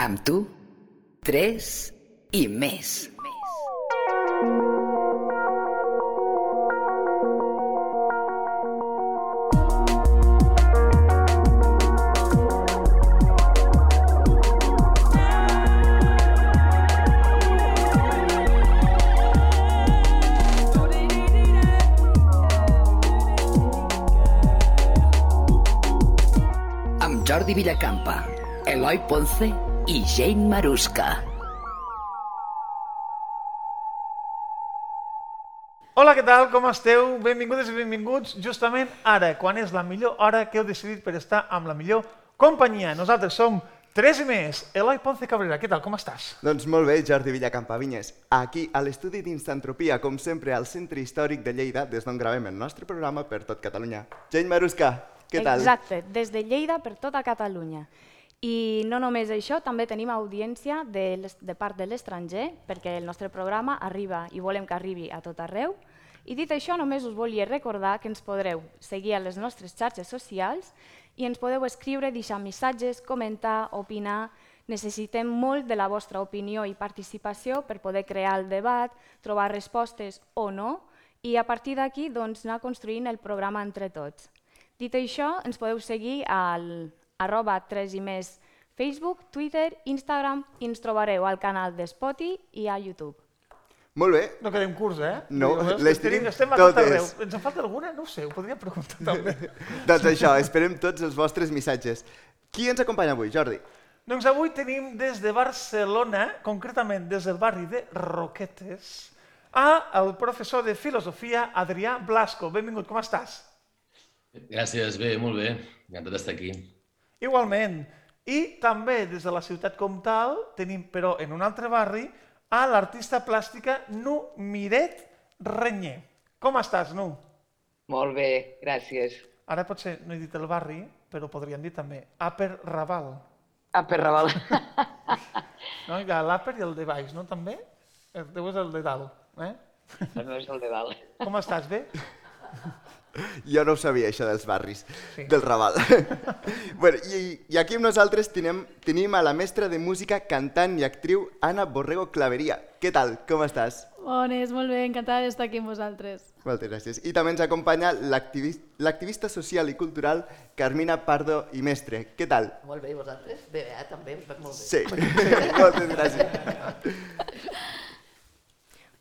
Amb tu, tres i més. Jordi Villacampa, Eloi Ponce i Jane Maruska. Hola, què tal? Com esteu? Benvingudes i benvinguts justament ara, quan és la millor hora que heu decidit per estar amb la millor companyia. Nosaltres som tres i més. Eloi Ponce Cabrera, què tal? Com estàs? Doncs molt bé, Jordi Villacampa Vinyes. Aquí, a l'estudi d'Instantropia, com sempre, al Centre Històric de Lleida, des d'on gravem el nostre programa per tot Catalunya. Jane Maruska, què tal? Exacte, des de Lleida per tota Catalunya. I no només això, també tenim audiència de, de part de l'estranger, perquè el nostre programa arriba i volem que arribi a tot arreu. I dit això, només us volia recordar que ens podreu seguir a les nostres xarxes socials i ens podeu escriure, deixar missatges, comentar, opinar. Necessitem molt de la vostra opinió i participació per poder crear el debat, trobar respostes o no, i a partir d'aquí doncs, anar construint el programa entre tots. Dit això, ens podeu seguir al arroba 3 i més Facebook, Twitter, Instagram i ens trobareu al canal de Spotify i a YouTube. Molt bé. No quedem curts, eh? No, les estem- tenim Estem totes. Ens en falta alguna? No ho sé, ho podria preguntar també. doncs això, esperem tots els vostres missatges. Qui ens acompanya avui, Jordi? doncs avui tenim des de Barcelona, concretament des del barri de Roquetes, a el professor de filosofia Adrià Blasco. Benvingut, com estàs? Gràcies, bé, molt bé. Encantat d'estar aquí. Igualment. I també des de la ciutat comtal tenim, però en un altre barri, a l'artista plàstica Nu Miret Renyer. Com estàs, Nu? Molt bé, gràcies. Ara potser no he dit el barri, però podríem dir també Upper Raval. A Perraval. No? Hi ha l'Upper i el de baix, no? També? El teu és el de dalt. Eh? El meu és el de dalt. Com estàs, bé? Jo no ho sabia, això dels barris, Sí. del Raval. bueno, i, I aquí amb nosaltres tenim, tenim a la mestra de música, cantant i actriu Anna Borrego Claveria. Què tal? Com estàs? Bones, molt bé, encantada d'estar aquí amb vosaltres. Moltes gràcies. I també ens acompanya l'activis- l'activista social i cultural Carmina Pardo i Mestre. Què tal? Molt bé, i vosaltres? Bé, eh? també, molt bé. Sí, moltes gràcies.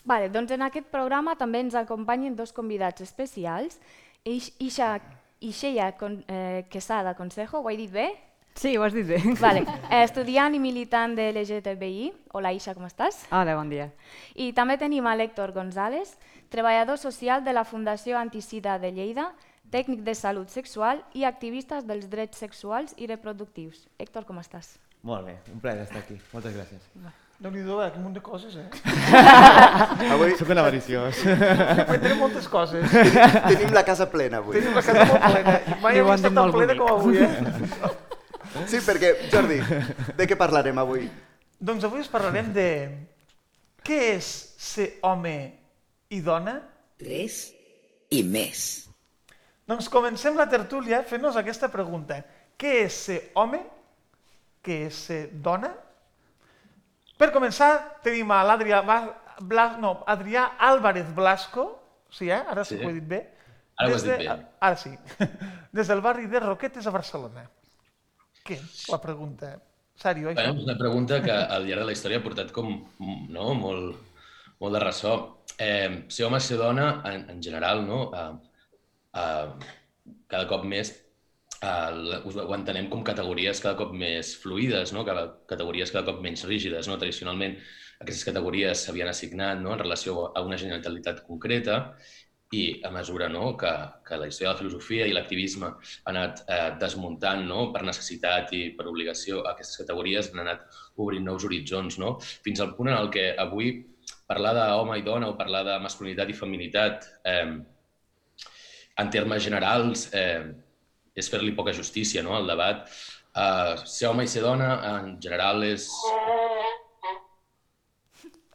Vale, doncs en aquest programa també ens acompanyen dos convidats especials. Ix- Ixa, Ixella Con- eh, Quesada Consejo, ho he dit bé? Sí, ho has dit bé. Vale. eh, Estudiant i militant de l'LGTBI. Hola Ixa, com estàs? Hola, bon dia. I també tenim a l'Héctor González, treballador social de la Fundació Anticida de Lleida, tècnic de salut sexual i activista dels drets sexuals i reproductius. Héctor, com estàs? Molt bé, un plaer estar aquí. Moltes gràcies. Déu-n'hi-do, eh? Quin munt de coses, eh? Avui Soc un avariciós. Aprendrem moltes coses. tenim la casa plena avui. Tenim la casa molt plena. Mai han estat tan plena com avui, eh? Sí, perquè, Jordi, de què parlarem avui? Doncs avui us parlarem de què és ser home i dona? Tres i més. Doncs comencem la tertúlia fent-nos aquesta pregunta. Què és ser home? Què és ser dona? Per començar, tenim a l'Adrià Blas, no, Adrià Álvarez Blasco, sí, eh? Ara sí, Sí. ho he dit bé. Ara ho has Des dit de- bé. Ara sí. Des del barri de Roquetes a Barcelona. Què? La pregunta. Sèrio, això? Bueno, és una pregunta que al llarg de la història ha portat com, no, molt, molt de ressò. Eh, ser home, ser dona, en, en general, no? Eh, eh, cada cop més us- ho entenem com categories cada cop més fluides, no? cada, categories cada cop menys rígides. No? Tradicionalment, aquestes categories s'havien assignat no? en relació a una generalitat concreta i a mesura no, que, que la història de la filosofia i l'activisme ha anat eh, desmuntant no, per necessitat i per obligació aquestes categories, han anat obrint nous horitzons, no? fins al punt en el que avui parlar d'home i dona o parlar de masculinitat i feminitat eh, en termes generals eh, és fer-li poca justícia no, al debat. Eh, ser home i ser dona en general és...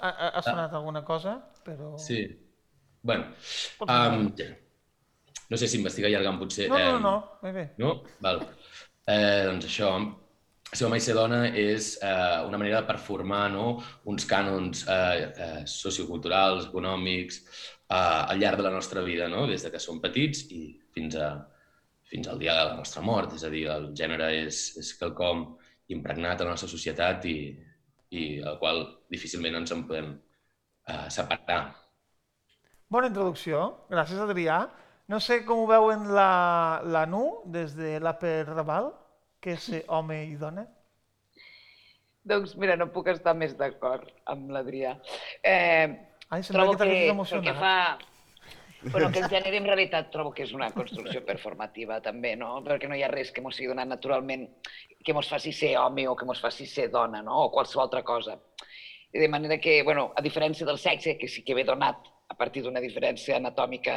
Ha, ha, sonat alguna cosa, però... Sí. Bueno, um, no sé si em m'estic allargant potser. No, no, no, bé, bé. No? Val. Eh, doncs això, ser home i ser dona és eh, una manera de performar no? uns cànons eh, eh, socioculturals, econòmics, eh, al llarg de la nostra vida, no? des de que som petits i fins, a, fins al dia de la nostra mort. És a dir, el gènere és, és quelcom impregnat a la nostra societat i, i el qual difícilment ens en podem eh, separar. Bona introducció. Gràcies, Adrià. No sé com ho veuen la, la Nu des de l'Aper Raval, que és home i dona. Doncs mira, no puc estar més d'acord amb l'Adrià. Eh, Ai, sembla trobo que pel que emocionat. fa... Bueno, que el gènere en realitat trobo que és una construcció performativa també, no? Perquè no hi ha res que mos sigui donat naturalment que mos faci ser home o que mos faci ser dona, no? O qualsevol altra cosa. De manera que, bueno, a diferència del sexe, que sí que ve donat a partir d'una diferència anatòmica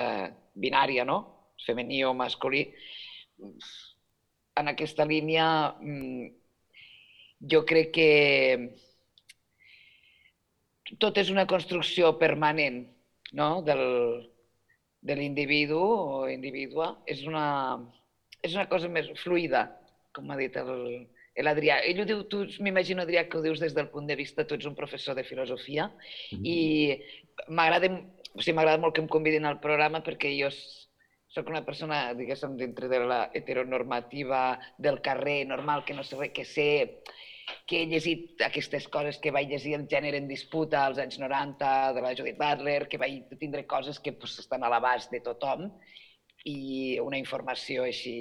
binària, no? Femení o masculí, en aquesta línia mm, jo crec que tot és una construcció permanent no? del, de l'individu o individua. És una, és una cosa més fluida, com ha dit el, l'Adrià. Ell ho diu, tu m'imagino, Adrià, que ho dius des del punt de vista, tu ets un professor de filosofia mm -hmm. i m'agrada o sigui, m'agrada molt que em convidin al programa perquè jo sóc una persona, diguéssim, dintre de la heteronormativa del carrer normal, que no sé res, que sé que he llegit aquestes coses que vaig llegir el gènere en disputa als anys 90 de la Judith Butler, que vaig tindre coses que pues, estan a l'abast de tothom i una informació així,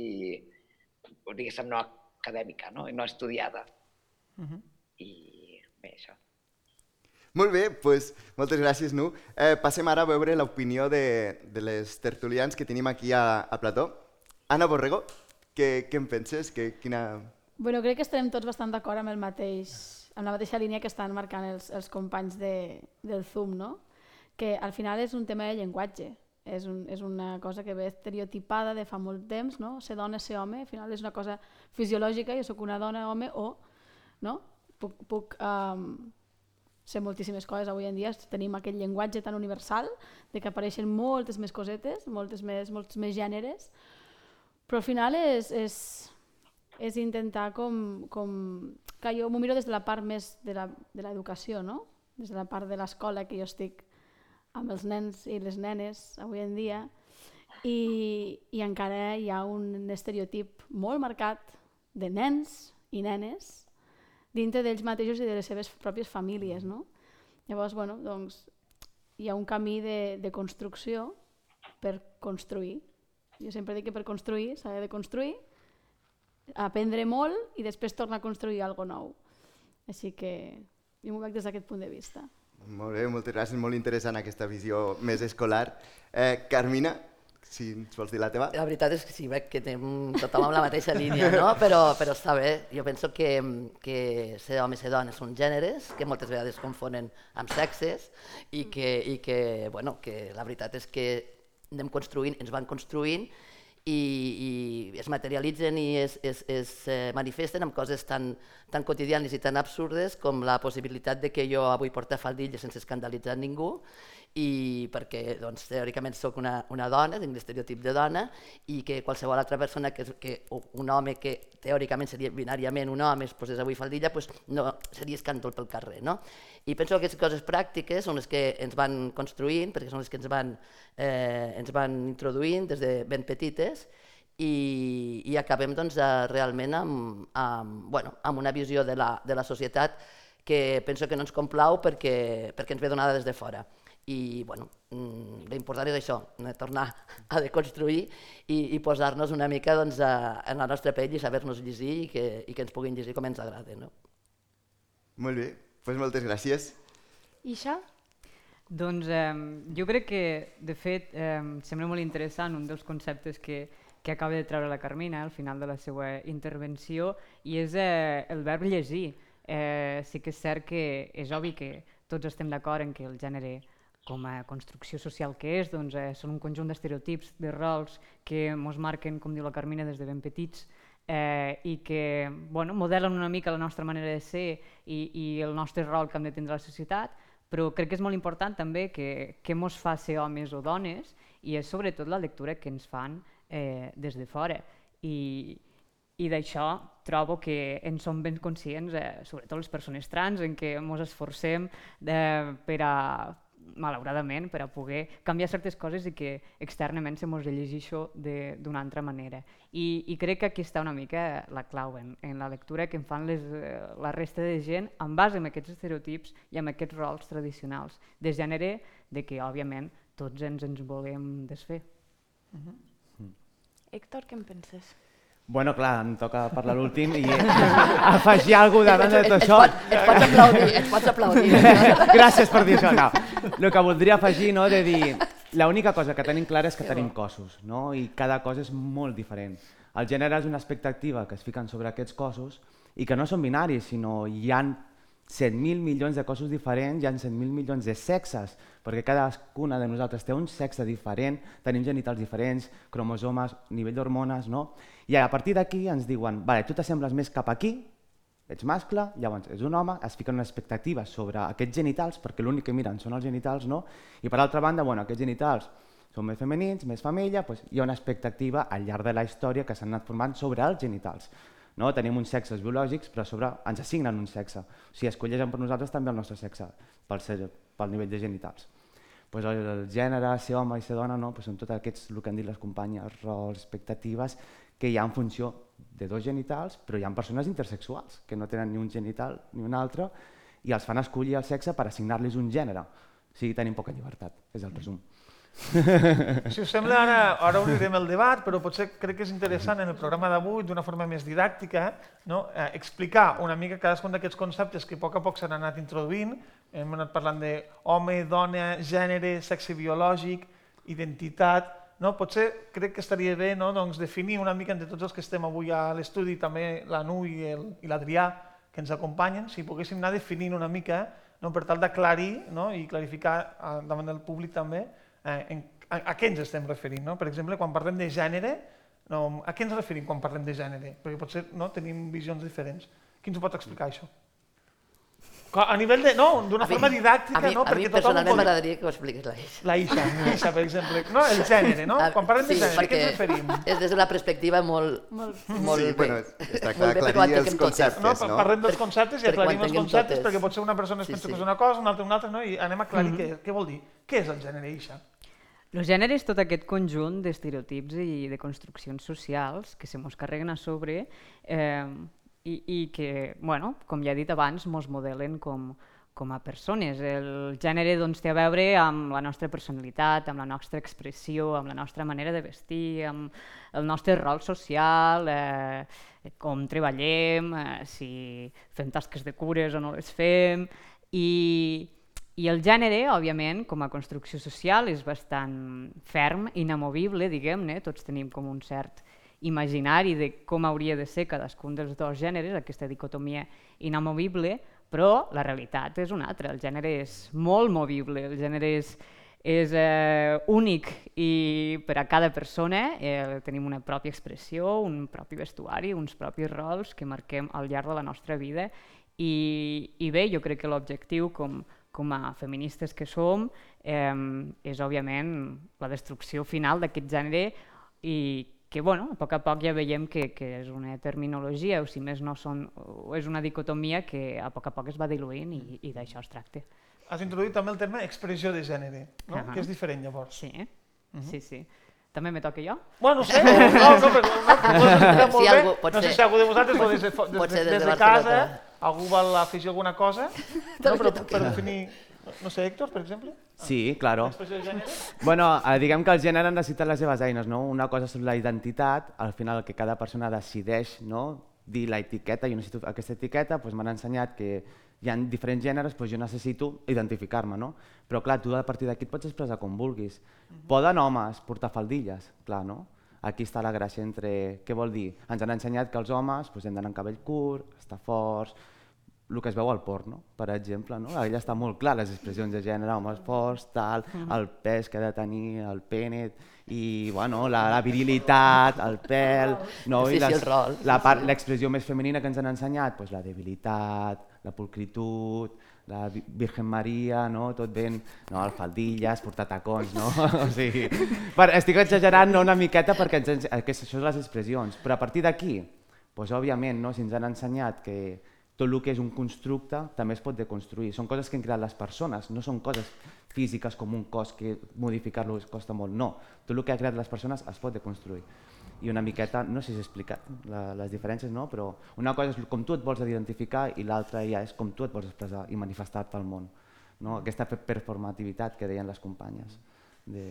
diguéssim, no acadèmica, no, no estudiada. Uh -huh. I bé, això. Molt bé, doncs moltes gràcies, Nu. Eh, passem ara a veure l'opinió de, de les tertulians que tenim aquí a, a plató. Anna Borrego, què, què en penses? Que, quina... Bueno, crec que estarem tots bastant d'acord amb el mateix, amb la mateixa línia que estan marcant els, els companys de, del Zoom, no? que al final és un tema de llenguatge. És, un, és una cosa que ve estereotipada de fa molt temps, no? ser dona, ser home, al final és una cosa fisiològica, jo sóc una dona, home, o no? puc, puc um, ser moltíssimes coses avui en dia, tenim aquest llenguatge tan universal de que apareixen moltes més cosetes, moltes més, molts més gèneres, però al final és, és, és intentar com, com que jo m'ho miro des de la part més de l'educació, no? des de la part de l'escola que jo estic amb els nens i les nenes avui en dia i, i encara hi ha un estereotip molt marcat de nens i nenes dintre d'ells mateixos i de les seves pròpies famílies. No? Llavors, bueno, doncs, hi ha un camí de, de construcció per construir. Jo sempre dic que per construir s'ha de construir, aprendre molt i després tornar a construir alguna nou. Així que jo m'ho veig des d'aquest punt de vista. Molt bé, moltes gràcies, molt interessant aquesta visió més escolar. Eh, Carmina, si ens vols dir la teva. La veritat és que sí, veig que anem tothom amb la mateixa línia, no? però, però està bé. Jo penso que, que ser home i ser dona són gèneres, que moltes vegades confonen amb sexes, i que, i que, bueno, que la veritat és que anem construint, ens van construint, i, i es materialitzen i es, es, es eh, manifesten amb coses tan, tan quotidianes i tan absurdes com la possibilitat de que jo avui porti faldilla sense escandalitzar ningú i perquè doncs, teòricament sóc una, una dona, tinc l'estereotip de dona, i que qualsevol altra persona, que, que un home que teòricament seria binàriament un home, es posés avui faldilla, doncs no seria escàndol pel carrer. No? I penso que aquestes coses pràctiques són les que ens van construint, perquè són les que ens van, eh, ens van introduint des de ben petites, i, i acabem doncs, realment amb, amb, bueno, amb una visió de la, de la societat que penso que no ens complau perquè, perquè ens ve donada des de fora i bueno, mm, l'important és això, tornar a deconstruir i, i posar-nos una mica doncs, a, en la nostra pell i saber-nos llegir i que, i que ens puguin llegir com ens agrada. No? Molt bé, doncs moltes gràcies. I això? Doncs eh, jo crec que, de fet, eh, sembla molt interessant un dels conceptes que, que acaba de treure la Carmina al final de la seva intervenció i és eh, el verb llegir. Eh, sí que és cert que és obvi que tots estem d'acord en que el gènere com a construcció social que és, doncs, eh, són un conjunt d'estereotips, de rols que ens marquen, com diu la Carmina, des de ben petits eh, i que bueno, modelen una mica la nostra manera de ser i, i el nostre rol que hem de tindre a la societat, però crec que és molt important també que, que ens fa ser homes o dones i és sobretot la lectura que ens fan eh, des de fora. I, i d'això trobo que en som ben conscients, eh, sobretot les persones trans, en què ens esforcem eh, per a malauradament, per a poder canviar certes coses i que externament se mos llegeixi això d'una altra manera. I, I crec que aquí està una mica la clau en, en la lectura que en fan les, eh, la resta de gent en base a aquests estereotips i amb aquests rols tradicionals de gènere de que, òbviament, tots ens ens volem desfer. Uh -huh. mm. Héctor, què en penses? Bueno, clar, em toca parlar l'últim i afegir alguna cosa davant de tot això. Et pots aplaudir, et pots aplaudir. Gràcies per dir això. No. El que voldria afegir, no, de dir, l'única cosa que tenim clara és que tenim cossos, no? i cada cos és molt diferent. El gènere és una expectativa que es fiquen sobre aquests cossos i que no són binaris, sinó hi han 100.000 milions de cossos diferents, hi ha 100.000 milions de sexes, perquè cadascuna de nosaltres té un sexe diferent, tenim genitals diferents, cromosomes, nivell d'hormones, no? I a partir d'aquí ens diuen, vale, tu t'assembles més cap aquí, ets mascle, llavors és un home, es fiquen una expectativa sobre aquests genitals, perquè l'únic que miren són els genitals, no? I per altra banda, bueno, aquests genitals són més femenins, més família, doncs hi ha una expectativa al llarg de la història que s'han anat formant sobre els genitals. No? Tenim uns sexes biològics, però sobre ens assignen un sexe. O sigui, escolleixen per nosaltres també el nostre sexe, pel, ser, pel nivell de genitals. Pues el, el gènere, ser home i ser dona, no? pues són tots aquests, el que han dit les companyes, rols, expectatives, que hi ha en funció de dos genitals, però hi ha persones intersexuals que no tenen ni un genital ni un altre i els fan escollir el sexe per assignar-los un gènere. O sigui, tenim poca llibertat, és el resum. Si us sembla, ara, ara obrirem el debat, però potser crec que és interessant en el programa d'avui, d'una forma més didàctica, no? eh, explicar una mica cadascun d'aquests conceptes que a poc a poc s'han anat introduint. Hem anat parlant de home, dona, gènere, sexe biològic, identitat... No? Potser crec que estaria bé no? doncs definir una mica entre tots els que estem avui a l'estudi, també la Nu i l'Adrià, que ens acompanyen, si poguéssim anar definint una mica no? per tal d'aclarir no? i clarificar eh, davant del públic també eh, en, a, a què ens estem referint. No? Per exemple, quan parlem de gènere, no, a què ens referim quan parlem de gènere? Perquè potser no, tenim visions diferents. Qui ens ho pot explicar, això? A nivell de... No, d'una forma didàctica, a mi, no? A mi personalment pot... m'agradaria que ho expliquis la Isha. La Isha, Isha, per exemple. No, el gènere, no? Quan parlem sí, de gènere, què ens referim? És des d'una perspectiva molt... Molt, molt sí, bé. bueno, està clar aclarir els conceptes, no? no? Parlem dels conceptes i aclarim els conceptes, perquè potser una persona es Sí, pensa sí. que és una cosa, una altra una altra, no? I anem a aclarir Mhm. què, què vol dir. Què és el gènere, Isha? El gènere és tot aquest conjunt d'estereotips i de construccions socials que se mos carreguen a sobre eh, i, i que, bueno, com ja he dit abans, mos modelen com, com a persones. El gènere doncs, té a veure amb la nostra personalitat, amb la nostra expressió, amb la nostra manera de vestir, amb el nostre rol social, eh, com treballem, eh, si fem tasques de cures o no les fem, i, i el gènere, òbviament, com a construcció social, és bastant ferm, inamovible, diguem-ne, tots tenim com un cert imaginari de com hauria de ser cadascun dels dos gèneres, aquesta dicotomia inamovible, però la realitat és una altra, el gènere és molt movible, el gènere és, és eh, únic i per a cada persona eh, tenim una pròpia expressió, un propi vestuari, uns propis rols que marquem al llarg de la nostra vida. I, i bé, jo crec que l'objectiu com, com a feministes que som eh, és òbviament la destrucció final d'aquest gènere i que bueno, a poc a poc ja veiem que, que és una terminologia o si més no són, és una dicotomia que a poc a poc es va diluint i, i d'això es tracta. Has introduït també el terme expressió de gènere, no? Ahà. que és diferent llavors. Sí, sí, sí. També me toca jo? Bueno, no sé, no, no, no, però, no, però ho molt Si algú- no sé si algú de vosaltres o des des, des, des de casa, algú vol afegir alguna cosa, no, però per definir, no sé, Héctor, per exemple, Sí, claro. Bueno, eh, diguem que el gènere necessita les seves eines, no? Una cosa és la identitat, al final que cada persona decideix no? dir la etiqueta, jo necessito aquesta etiqueta, doncs m'han ensenyat que hi ha diferents gèneres, doncs jo necessito identificar-me, no? Però clar, tu a partir d'aquí et pots expressar com vulguis. Poden homes portar faldilles, clar, no? Aquí està la gràcia entre... Què vol dir? Ens han ensenyat que els homes doncs, hem d'anar amb cabell curt, estar forts, el que es veu al porno, per exemple, no? Allà està molt clar les expressions de gènere, homes forts, tal, el pes que ha de tenir, el pene, i bueno, la, la virilitat, el pèl, no? I rol, la part, l'expressió més femenina que ens han ensenyat, doncs la debilitat, la pulcritud, la Vi- Virgen Maria, no? tot ben, no, el faldilles, portar tacons, no? o sigui, per, estic exagerant no, una miqueta perquè ens, ens, aquestes, això són les expressions, però a partir d'aquí, pues, òbviament, no? si ens han ensenyat que tot el que és un constructe també es pot deconstruir. Són coses que han creat les persones, no són coses físiques com un cos que modificar-lo costa molt. No, tot el que ha creat les persones es pot deconstruir. I una miqueta, no sé si he explicat la, les diferències, no? però una cosa és com tu et vols identificar i l'altra ja és com tu et vols expressar i manifestar-te al món. No? Aquesta performativitat que deien les companyes. De...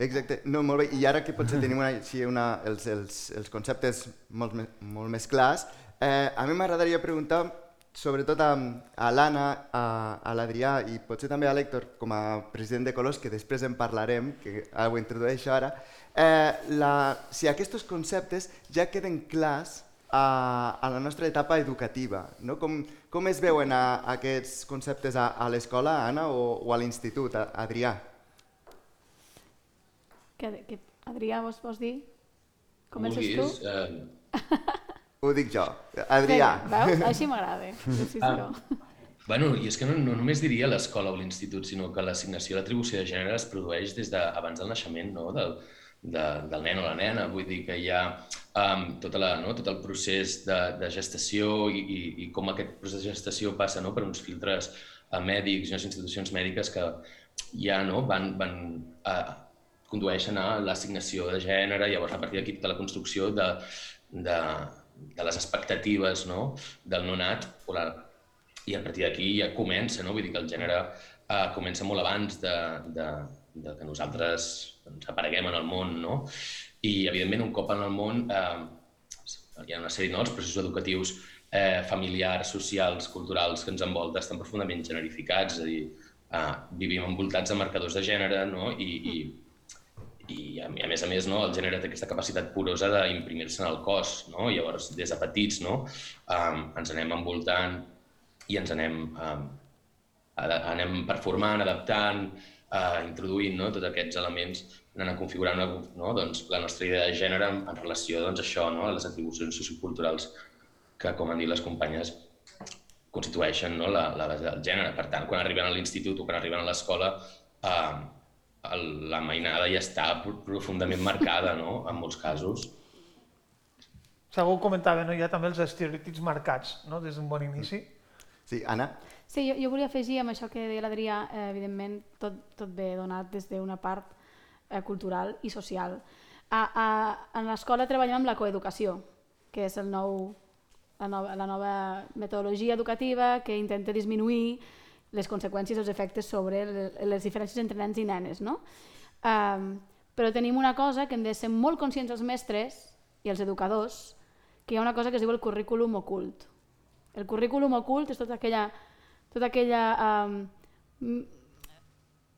Exacte, no, molt bé. I ara que potser tenim una, sí, una, els, els, els conceptes molt, molt més clars, eh, a mi m'agradaria preguntar sobretot a, a l'Anna, a, a l'Adrià i potser també a l'Hèctor com a president de Colors, que després en parlarem, que ara ho introdueixo ara, eh, la, si aquests conceptes ja queden clars a, a la nostra etapa educativa. No? Com, com es veuen a, a aquests conceptes a, a l'escola, Anna, o, o a l'institut, Adrià? Que, que, Adrià, vols, vols dir? Comences tu? Eh... Ho dic jo. Adrià. Veus? Així m'agrada. Sí, ah. Bueno, i és que no, no només diria l'escola o l'institut, sinó que l'assignació i l'atribució de gènere es produeix des d'abans de, del naixement no? del, de, del nen o la nena. Vull dir que hi ha um, tota la, no? tot el procés de, de gestació i, i, i com aquest procés de gestació passa no? per uns filtres uh, mèdics i unes institucions mèdiques que ja no? van, van uh, condueixen a l'assignació de gènere, llavors a partir d'aquí tota la construcció de, de, de les expectatives no? del nonat, o la, i a partir d'aquí ja comença, no? vull dir que el gènere eh, comença molt abans de, de, de que nosaltres doncs, apareguem en el món, no? I, evidentment, un cop en el món eh, hi ha una sèrie, no? els processos educatius eh, familiars, socials, culturals que ens envolten estan profundament generificats, és a dir, eh, vivim envoltats de marcadors de gènere no? I, i i a, a més a més no, el gènere té aquesta capacitat porosa d'imprimir-se en el cos, no? llavors des de petits no, um, ens anem envoltant i ens anem, um, anem performant, adaptant, uh, introduint no, tots aquests elements, anant a configurar una, no, doncs, la nostra idea de gènere en, en relació doncs, a això, no, a les atribucions socioculturals que, com han dit les companyes, constitueixen no, la, la base del gènere. Per tant, quan arriben a l'institut o quan arriben a l'escola, eh, el, la mainada ja està profundament marcada, no?, en molts casos. Segur comentava, no? hi ha també els estereotips marcats no? des d'un bon inici. Sí, Anna? Sí, jo, jo volia afegir amb això que deia l'Adrià, eh, evidentment tot, tot ve donat des d'una part eh, cultural i social. A, a, en l'escola treballem amb la coeducació, que és el nou, la, nova, la nova metodologia educativa que intenta disminuir les conseqüències i els efectes sobre les diferències entre nens i nenes. No? Um, però tenim una cosa que hem de ser molt conscients els mestres i els educadors, que hi ha una cosa que es diu el currículum ocult. El currículum ocult és tota aquella... Tota aquella um,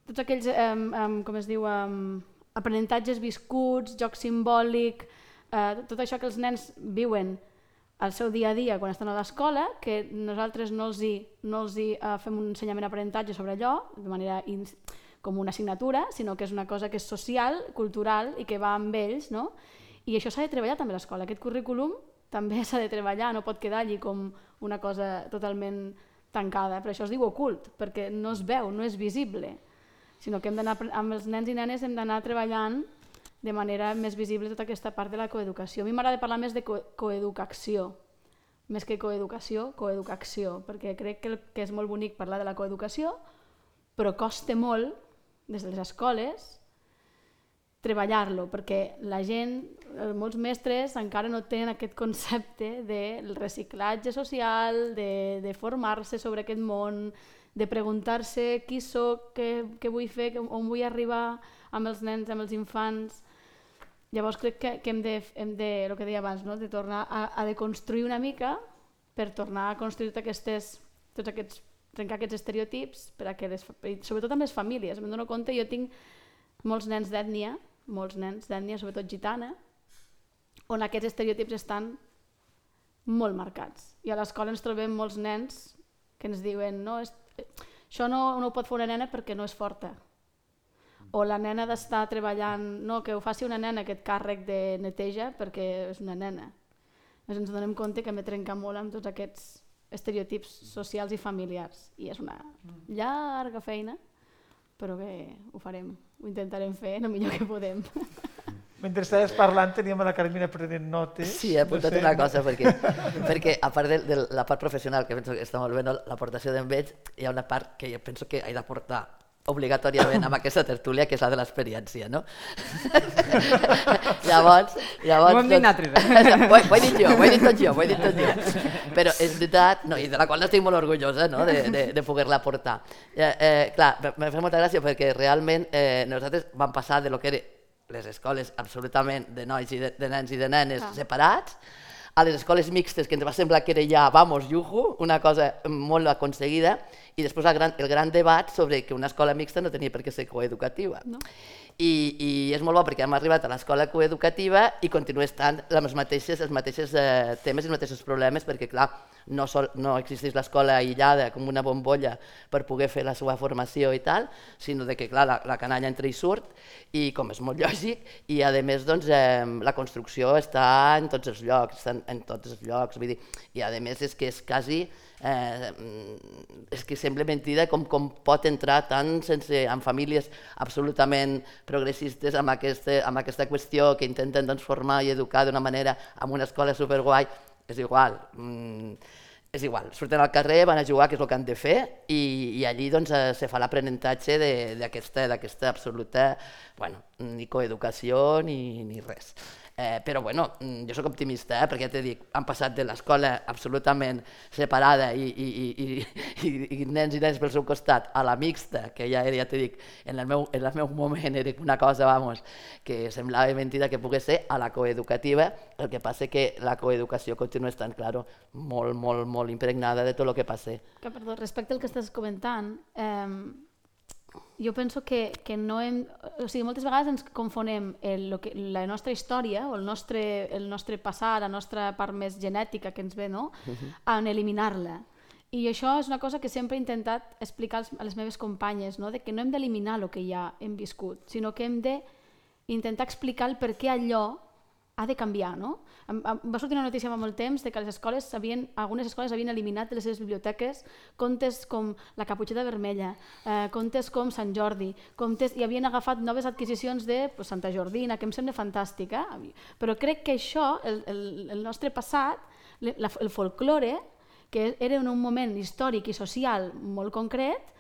tots aquells, um, um, com es diu, um, aprenentatges viscuts, joc simbòlic, uh, tot això que els nens viuen el seu dia a dia quan estan a l'escola, que nosaltres no els, hi, no els hi, uh, fem un ensenyament d'aprenentatge sobre allò, de manera in, com una assignatura, sinó que és una cosa que és social, cultural i que va amb ells, no? I això s'ha de treballar també a l'escola. Aquest currículum també s'ha de treballar, no pot quedar allí com una cosa totalment tancada. Per això es diu ocult, perquè no es veu, no és visible, sinó que hem amb els nens i nenes hem d'anar treballant de manera més visible tota aquesta part de la coeducació. A mi m'agrada parlar més de co coeducació, més que coeducació, coeducació, perquè crec que, que és molt bonic parlar de la coeducació, però costa molt, des de les escoles, treballar-lo, perquè la gent, eh, molts mestres encara no tenen aquest concepte del reciclatge social, de, de formar-se sobre aquest món, de preguntar-se qui sóc, què, què vull fer, on vull arribar amb els nens, amb els infants, Llavors crec que, que hem, de, hem de, el que deia abans, no? de tornar a, a deconstruir una mica per tornar a construir tot aquestes, tots aquests, trencar aquests estereotips, per a que les, sobretot amb les famílies. Me'n dono compte, jo tinc molts nens d'ètnia, molts nens d'ètnia, sobretot gitana, on aquests estereotips estan molt marcats. I a l'escola ens trobem molts nens que ens diuen no, és, això no, no ho pot fer una nena perquè no és forta o la nena d'estar treballant, no, que ho faci una nena aquest càrrec de neteja perquè és una nena. Doncs ens donem compte que hem de trencar molt amb tots aquests estereotips socials i familiars i és una llarga feina però que ho farem, ho intentarem fer el millor que podem. Mentre estaves parlant teníem a la Carmina prenent notes. Sí, he apuntat No sé, una cosa, perquè, perquè a part de, de la part professional, que penso que està molt bé, no, l'aportació d'en Veig, hi ha una part que jo penso que he d'aportar obligatòriament amb aquesta tertúlia, que és la de l'experiència, no? llavors, llavors... Ho hem dit doncs- nosaltres, eh? ho, he- ho he dit jo, ho he dit tot jo, ho he dit tot jo. Però és veritat, no, i de la qual estic molt orgullosa, no?, de, de, de poder-la portar. Eh, eh, clar, me fa molta gràcia perquè realment eh, nosaltres vam passar de lo que eren les escoles absolutament de nois i de, de nens i de nenes Ah. separats, a les escoles mixtes, que ens va semblar que era ja, vamos, yuju, una cosa molt aconseguida, i després el gran, el gran debat sobre que una escola mixta no tenia per què ser coeducativa. No? I, I és molt bo perquè hem arribat a l'escola coeducativa i continua estant les mateixes, els mateixos eh, temes i els mateixos problemes, perquè clar, no, sol, no existeix l'escola aïllada com una bombolla per poder fer la seva formació i tal, sinó de que clar, la, la canalla entra i surt, i com és molt lògic, i a més doncs, eh, la construcció està en tots els llocs, està en, en tots els llocs, vull dir, i a més és que és quasi eh, és que sembla mentida com, com pot entrar tant sense, en famílies absolutament progressistes amb aquesta, amb aquesta qüestió que intenten doncs, formar i educar d'una manera amb una escola superguai, és igual. Mm, és igual, surten al carrer, van a jugar, que és el que han de fer, i, i allí doncs, eh, se fa l'aprenentatge d'aquesta absoluta, bueno, ni coeducació ni, ni res. Eh, però bueno, mm, jo sóc optimista, eh, perquè ja t'he dit, han passat de l'escola absolutament separada i, i, i, i, i, i nens i nens pel seu costat a la mixta, que ja era, ja t'he dit, en el, meu, en el meu moment era una cosa, vamos, que semblava mentida que pogués ser a la coeducativa, el que passa que la coeducació continua estant, claro, molt, molt, molt impregnada de tot el que passa. Que, perdó, respecte al que estàs comentant, eh, jo penso que, que no hem... O sigui, moltes vegades ens confonem el, lo que, la nostra història o el nostre, el nostre passat, la nostra part més genètica que ens ve, no?, en eliminar-la. I això és una cosa que sempre he intentat explicar als, a les meves companyes, no? de que no hem d'eliminar el que ja hem viscut, sinó que hem d'intentar explicar el per què allò ha de canviar, no? Em- em- Va sortir una notícia fa molt temps de que les escoles havien, algunes escoles havien eliminat de les seves biblioteques contes com La Caputxeta Vermella, eh, contes com Sant Jordi, contes, i havien agafat noves adquisicions de pues, Santa Jordina, que em sembla fantàstica, però crec que això, el, el, el nostre passat, la, el folklore, que era en un moment històric i social molt concret,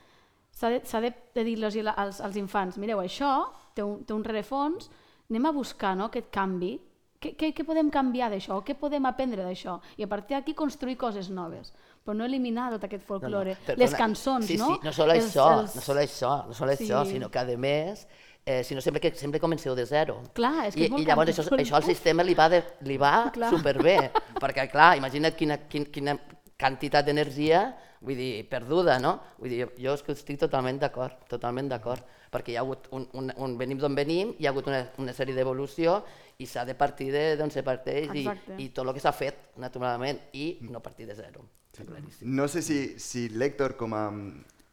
s'ha de, de dir-los als, als infants, mireu, això té un, té un rerefons, anem a buscar no, aquest canvi, què, què, què podem canviar d'això, què podem aprendre d'això, i a partir d'aquí construir coses noves, però no eliminar tot aquest folklore, perdona. les cançons, sí, no? Sí, no sol Els- això, els- no sol això, no sol Sí. això, sinó que a més, eh, si no sempre que sempre comenceu de zero. Clar, és que I, és molt I llavors això, això al sistema li va, de, li va Clar. superbé, perquè clar, imagina't quina, quina, quina quantitat d'energia, vull dir, perduda, no? Vull dir, jo, jo és que estic totalment d'acord, totalment d'acord, perquè hi ha hagut un, un, un venim d'on venim, hi ha hagut una, una sèrie d'evolució i s'ha de partir de d'on se parteix i, i tot el que s'ha fet, naturalment, i no partir de zero. Claríssim. No sé si, si l'Héctor com a...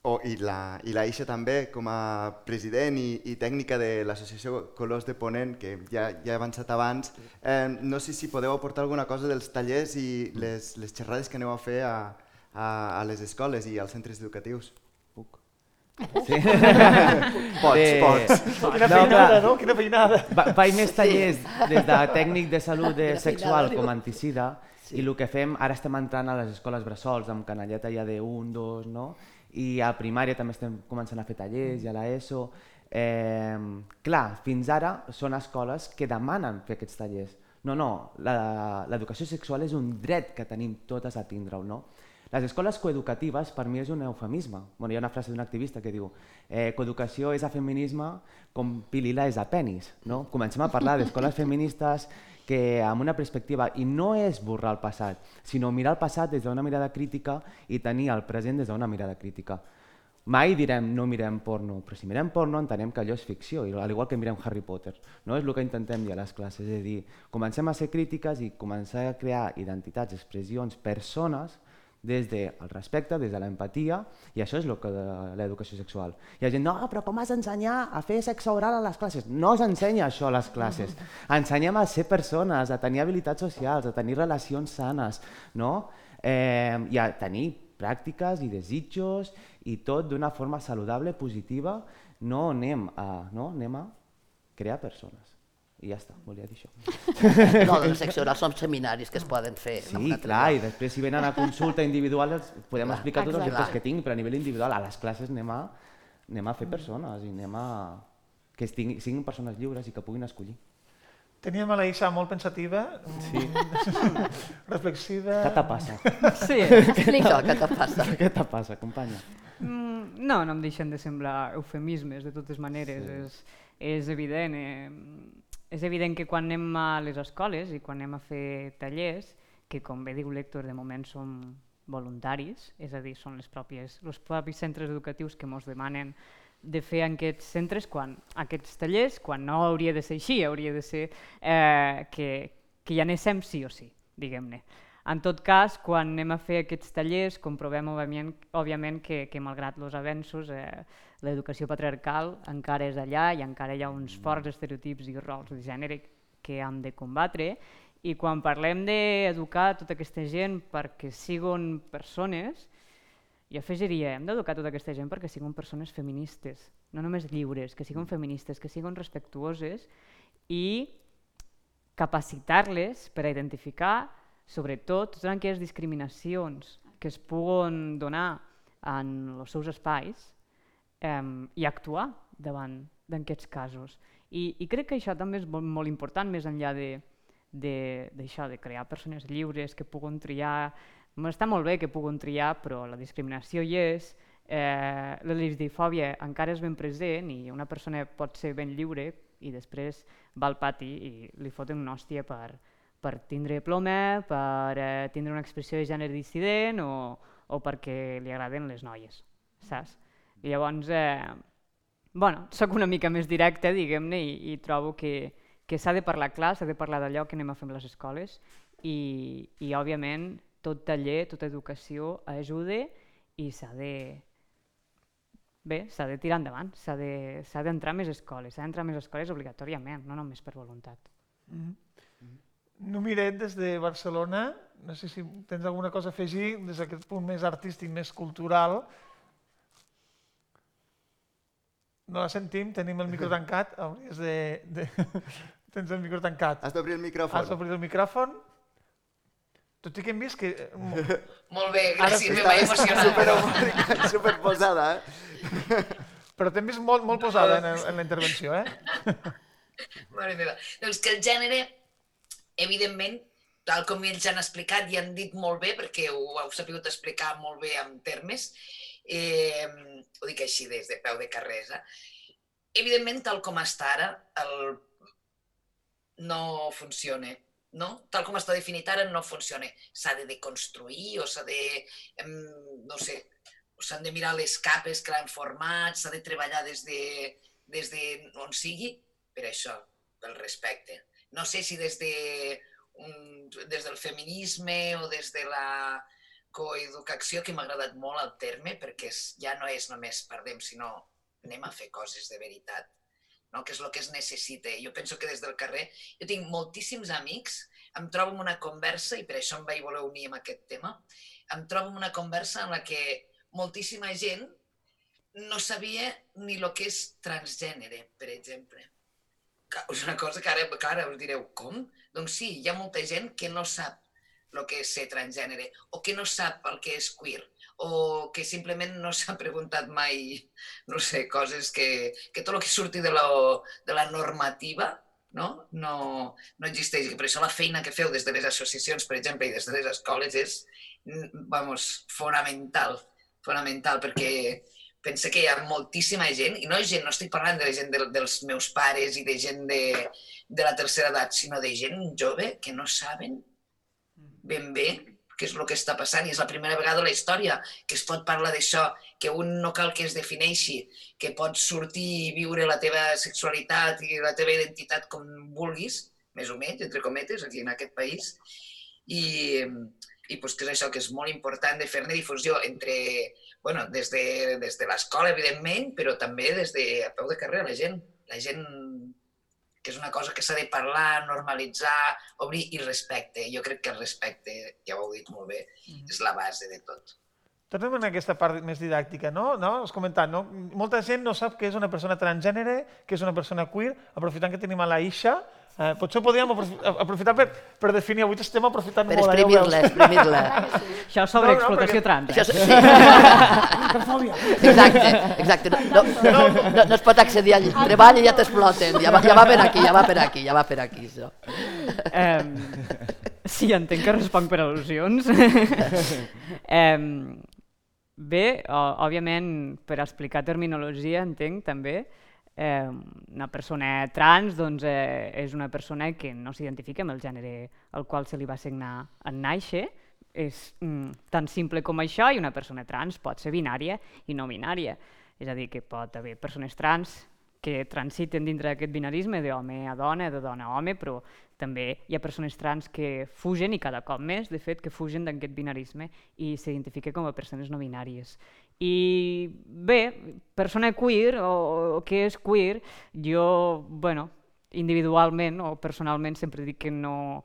O, i, la, I la Isha també, com a president i, i tècnica de l'associació Colors de Ponent, que ja, ja he avançat abans, eh, no sé si podeu aportar alguna cosa dels tallers i les, les xerrades que aneu a fer a, a, a les escoles i als centres educatius. Puc? Sí. Pots, Eh, pots. Quina No, feinada, no? Quina feinada. Va, vaig més tallers des de tècnic de salut de sexual com anticida Sí. i el que fem, ara estem entrant a les escoles bressols amb canalleta ja de 1, 2, no? i a primària també estem començant a fer tallers i a l'ESO. Eh, clar, fins ara són escoles que demanen fer aquests tallers. No, no, la- l'educació sexual és un dret que tenim totes a tindre-ho, no? Les escoles coeducatives per mi és un eufemisme. Bueno, hi ha una frase d'un activista que diu eh, coeducació és a feminisme com pilila és a penis. No? Comencem a parlar d'escoles feministes que amb una perspectiva, i no és borrar el passat, sinó mirar el passat des d'una mirada crítica i tenir el present des d'una mirada crítica. Mai direm no mirem porno, però si mirem porno entenem que allò és ficció, al igual que mirem Harry Potter. No és el que intentem dir a les classes, és a dir, comencem a ser crítiques i començar a crear identitats, expressions, persones des del respecte, des de l'empatia, i això és el que de l'educació sexual. Hi ha gent, no, però com has d'ensenyar a fer sexe oral a les classes? No s'ensenya això a les classes. Ensenyem a ser persones, a tenir habilitats socials, a tenir relacions sanes, no? Eh, I a tenir pràctiques i desitjos i tot d'una forma saludable, positiva, no anem a, no? anem a crear persones. I ja està, volia dir això. No, de la secció oral són seminaris que es poden fer. Sí, clar, i després si venen a consulta individual els podem Clar, explicar tots els dubtes que tinc, però a nivell individual a les classes anem a, anem a fer persones i anem a... que estigui, siguin persones lliures i que puguin escollir. Teníem a la Isa molt pensativa, Sí. reflexiva... Què te passa? Sí. Explica, què te passa? Què te passa, companya? Mm, no, no em deixen de semblar eufemismes, de totes maneres. Sí. És, és evident. Eh, és evident que quan anem a les escoles i quan anem a fer tallers, que com bé diu l'Hèctor, de moment som voluntaris, és a dir, són les pròpies, els propis centres educatius que ens demanen de fer en aquests centres, quan, aquests tallers, quan no hauria de ser així, hauria de ser eh, que, que hi anéssim sí o sí, diguem-ne. En tot cas, quan anem a fer aquests tallers, comprovem òbviament, òbviament que, que malgrat els avenços, eh, l'educació patriarcal encara és allà i encara hi ha uns forts estereotips i rols de gènere que hem de combatre. I quan parlem d'educar tota aquesta gent perquè siguin persones, jo afegiria, hem d'educar tota aquesta gent perquè siguin persones feministes, no només lliures, que siguin feministes, que siguin respectuoses i capacitar-les per a identificar, sobretot, totes aquelles discriminacions que es puguen donar en els seus espais eh, i actuar davant d'aquests casos. I, I crec que això també és molt, molt important, més enllà de de, d'això, de crear persones lliures que puguen triar. Està molt bé que puguen triar, però la discriminació hi és, eh, la lesbifòbia encara és ben present i una persona pot ser ben lliure i després va al pati i li foten una hòstia per, per tindre ploma, per eh, tindre una expressió de gènere dissident o, o perquè li agraden les noies, saps? I llavors, eh, bueno, sóc una mica més directa, diguem-ne, i, i trobo que, que s'ha de parlar clar, s'ha de parlar d'allò que anem a fer amb les escoles i, i òbviament tot taller, tota educació ajuda i s'ha de, bé, s'ha de tirar endavant, s'ha de- d'entrar a més escoles, s'ha d'entrar a més escoles obligatòriament, no només per voluntat. Mm -hmm. Numiret, des de Barcelona, no sé si tens alguna cosa a afegir des d'aquest punt més artístic, més cultural. No la sentim, tenim el micro tancat, hauries de... de... tens el micro tancat. Has d'obrir el micròfon. Has d'obrir el micròfon. Tot i que hem vist que... eh, Molt bé, gràcies, sí. me vaig emocionar. Supereufòrica, superposada, eh? Però t'hem vist molt, molt posada en, en la intervenció, eh? Mare meva. Doncs que el gènere, evidentment, tal com ells han explicat i han dit molt bé, perquè ho heu sabut explicar molt bé en termes, eh, ho dic així des de peu de carrera, evidentment, tal com està ara, el... no funciona. No? Tal com està definit ara, no funciona. S'ha de deconstruir o s'ha de, no sé, s'han de mirar les capes que l'han format, s'ha de treballar des de, des de on sigui, per això, pel respecte. No sé si des, de un, des del feminisme o des de la coeducació, que m'ha agradat molt el terme, perquè és, ja no és només perdem, sinó anem a fer coses de veritat, no? que és el que es necessita. Jo penso que des del carrer, jo tinc moltíssims amics, em trobo en una conversa, i per això em vaig voler unir amb aquest tema, em trobo en una conversa en la que moltíssima gent no sabia ni el que és transgènere, per exemple. És una cosa que ara, que ara us direu, com? Doncs sí, hi ha molta gent que no sap el que és ser transgènere, o que no sap el que és queer, o que simplement no s'ha preguntat mai, no sé, coses que, que tot el que surti de la, de la normativa no? No, no existeix. Per això la feina que feu des de les associacions, per exemple, i des de les escoles és, vamos, fonamental, fonamental, perquè pensa que hi ha moltíssima gent, i no gent, no estic parlant de la gent de, dels meus pares i de gent de, de la tercera edat, sinó de gent jove que no saben ben bé què és el que està passant. I és la primera vegada a la història que es pot parlar d'això, que un no cal que es defineixi, que pots sortir i viure la teva sexualitat i la teva identitat com vulguis, més o menys, entre cometes, aquí en aquest país, i, i pues, que és això que és molt important de fer-ne difusió entre, bueno, des de, des de l'escola, evidentment, però també des de a peu de carrer, la gent, la gent que és una cosa que s'ha de parlar, normalitzar, obrir i respecte. Jo crec que el respecte, ja ho heu dit molt bé, és la base de tot. Tornem en aquesta part més didàctica, no? no? Has comentat, no? Molta gent no sap què és una persona transgènere, què és una persona queer. Aprofitant que tenim a la Isha, Eh, potser podríem aprofi- aprofitar per, per definir, avui estem aprofitant Per molt. eh, ja ho exprimir-la, exprimir-la. Això sobre No, no, explotació perquè- trans. Això, Eh? sí. exacte, exacte. No, no, no, no es pot accedir al treball i ja t'exploten. Ja, va, ja va per aquí, ja va per aquí, ja va per aquí, això. Eh, sí, entenc que responc per al·lusions. eh, bé, òbviament, per explicar terminologia, entenc també, eh, una persona trans doncs, eh, és una persona que no s'identifica amb el gènere al qual se li va assignar en nàixer, és mm, tan simple com això i una persona trans pot ser binària i no binària. És a dir, que pot haver persones trans que transiten dintre d'aquest binarisme d'home a dona, de dona a home, però també hi ha persones trans que fugen, i cada cop més, de fet, que fugen d'aquest binarisme i s'identifiquen com a persones no binàries. I bé, persona queer, o, o què és queer, jo, bueno, individualment o personalment sempre dic que no,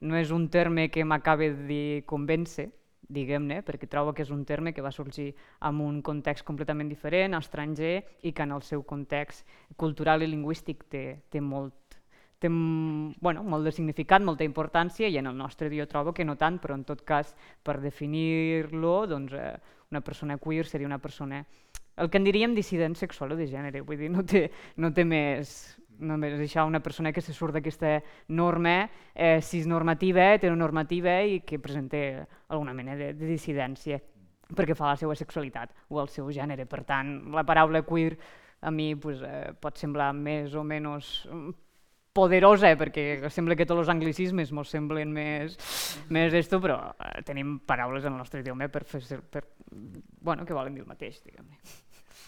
no és un terme que m'acabe de convèncer, diguem-ne, perquè trobo que és un terme que va sorgir en un context completament diferent, estranger, i que en el seu context cultural i lingüístic té, té molt té bueno, molt de significat, molta importància, i en el nostre jo trobo que no tant, però en tot cas, per definir-lo, doncs, eh, una persona queer seria una persona, el que en diríem dissident sexual o de gènere, vull dir, no té, no té més, només això, una persona que se surt d'aquesta norma eh, cisnormativa, heteronormativa i que presenta alguna mena de, de dissidència perquè fa la seva sexualitat o el seu gènere. Per tant, la paraula queer a mi pues, eh, pot semblar més o menys mm, poderosa, perquè sembla que tots els anglicismes ens semblen més, més esto, però eh, tenim paraules en el nostre idioma per fer, per, bueno, que volen dir el mateix, diguem-ne.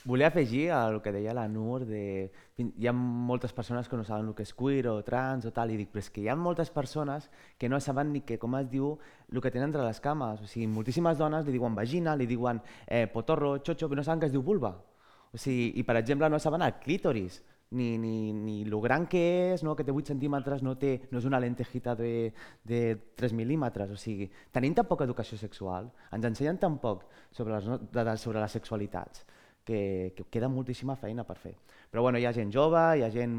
Volia afegir a el que deia la Nur, de... hi ha moltes persones que no saben el que és queer o trans o tal, i dic, però és que hi ha moltes persones que no saben ni que, com es diu, el que tenen entre les cames. O sigui, moltíssimes dones li diuen vagina, li diuen eh, potorro, xocho, però no saben que es diu vulva. O sigui, i per exemple no saben el clítoris, ni, ni, ni lo gran que és, no? que té 8 centímetres, no, té, no és una lentejita de, de 3 mil·límetres. O sigui, tenim tan poca educació sexual, ens ensenyen tan poc sobre les, de, de, sobre les sexualitats, que, que queda moltíssima feina per fer. Però bueno, hi ha gent jove, hi ha gent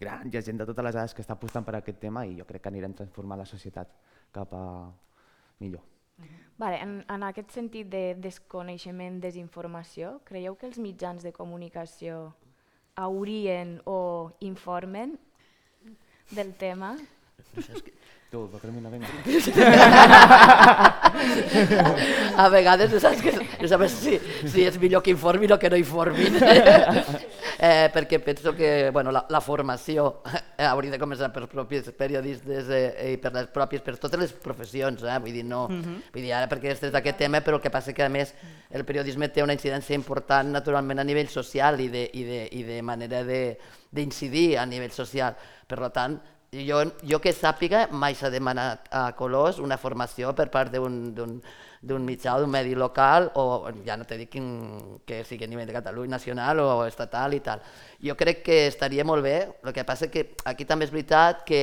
gran, hi ha gent de totes les edats que està apostant per aquest tema i jo crec que anirem transformant la societat cap a millor. Vale, en, en aquest sentit de desconeixement, desinformació, creieu que els mitjans de comunicació haurien o informen del tema? Tu, Carmina, vinga. A vegades no saps, que, no saps si, si és millor que informin o que no informin. eh, perquè penso que bueno, la, la formació eh, hauria de començar pels propis periodistes eh, i per les pròpies, per totes les professions, eh? vull dir, no, Mhm. vull dir, ara perquè estés d'aquest tema, però el que passa que a més el periodisme té una incidència important naturalment a nivell social i de, i de, i de manera de- d'incidir a nivell social. Per tant, jo, jo que sàpiga, mai s'ha demanat a Colors una formació per part d'un mitjà o d'un medi local, o ja no te dic quin, que sigui a nivell de Catalunya, nacional o estatal i tal. Jo crec que estaria molt bé, el que passa que aquí també és veritat que,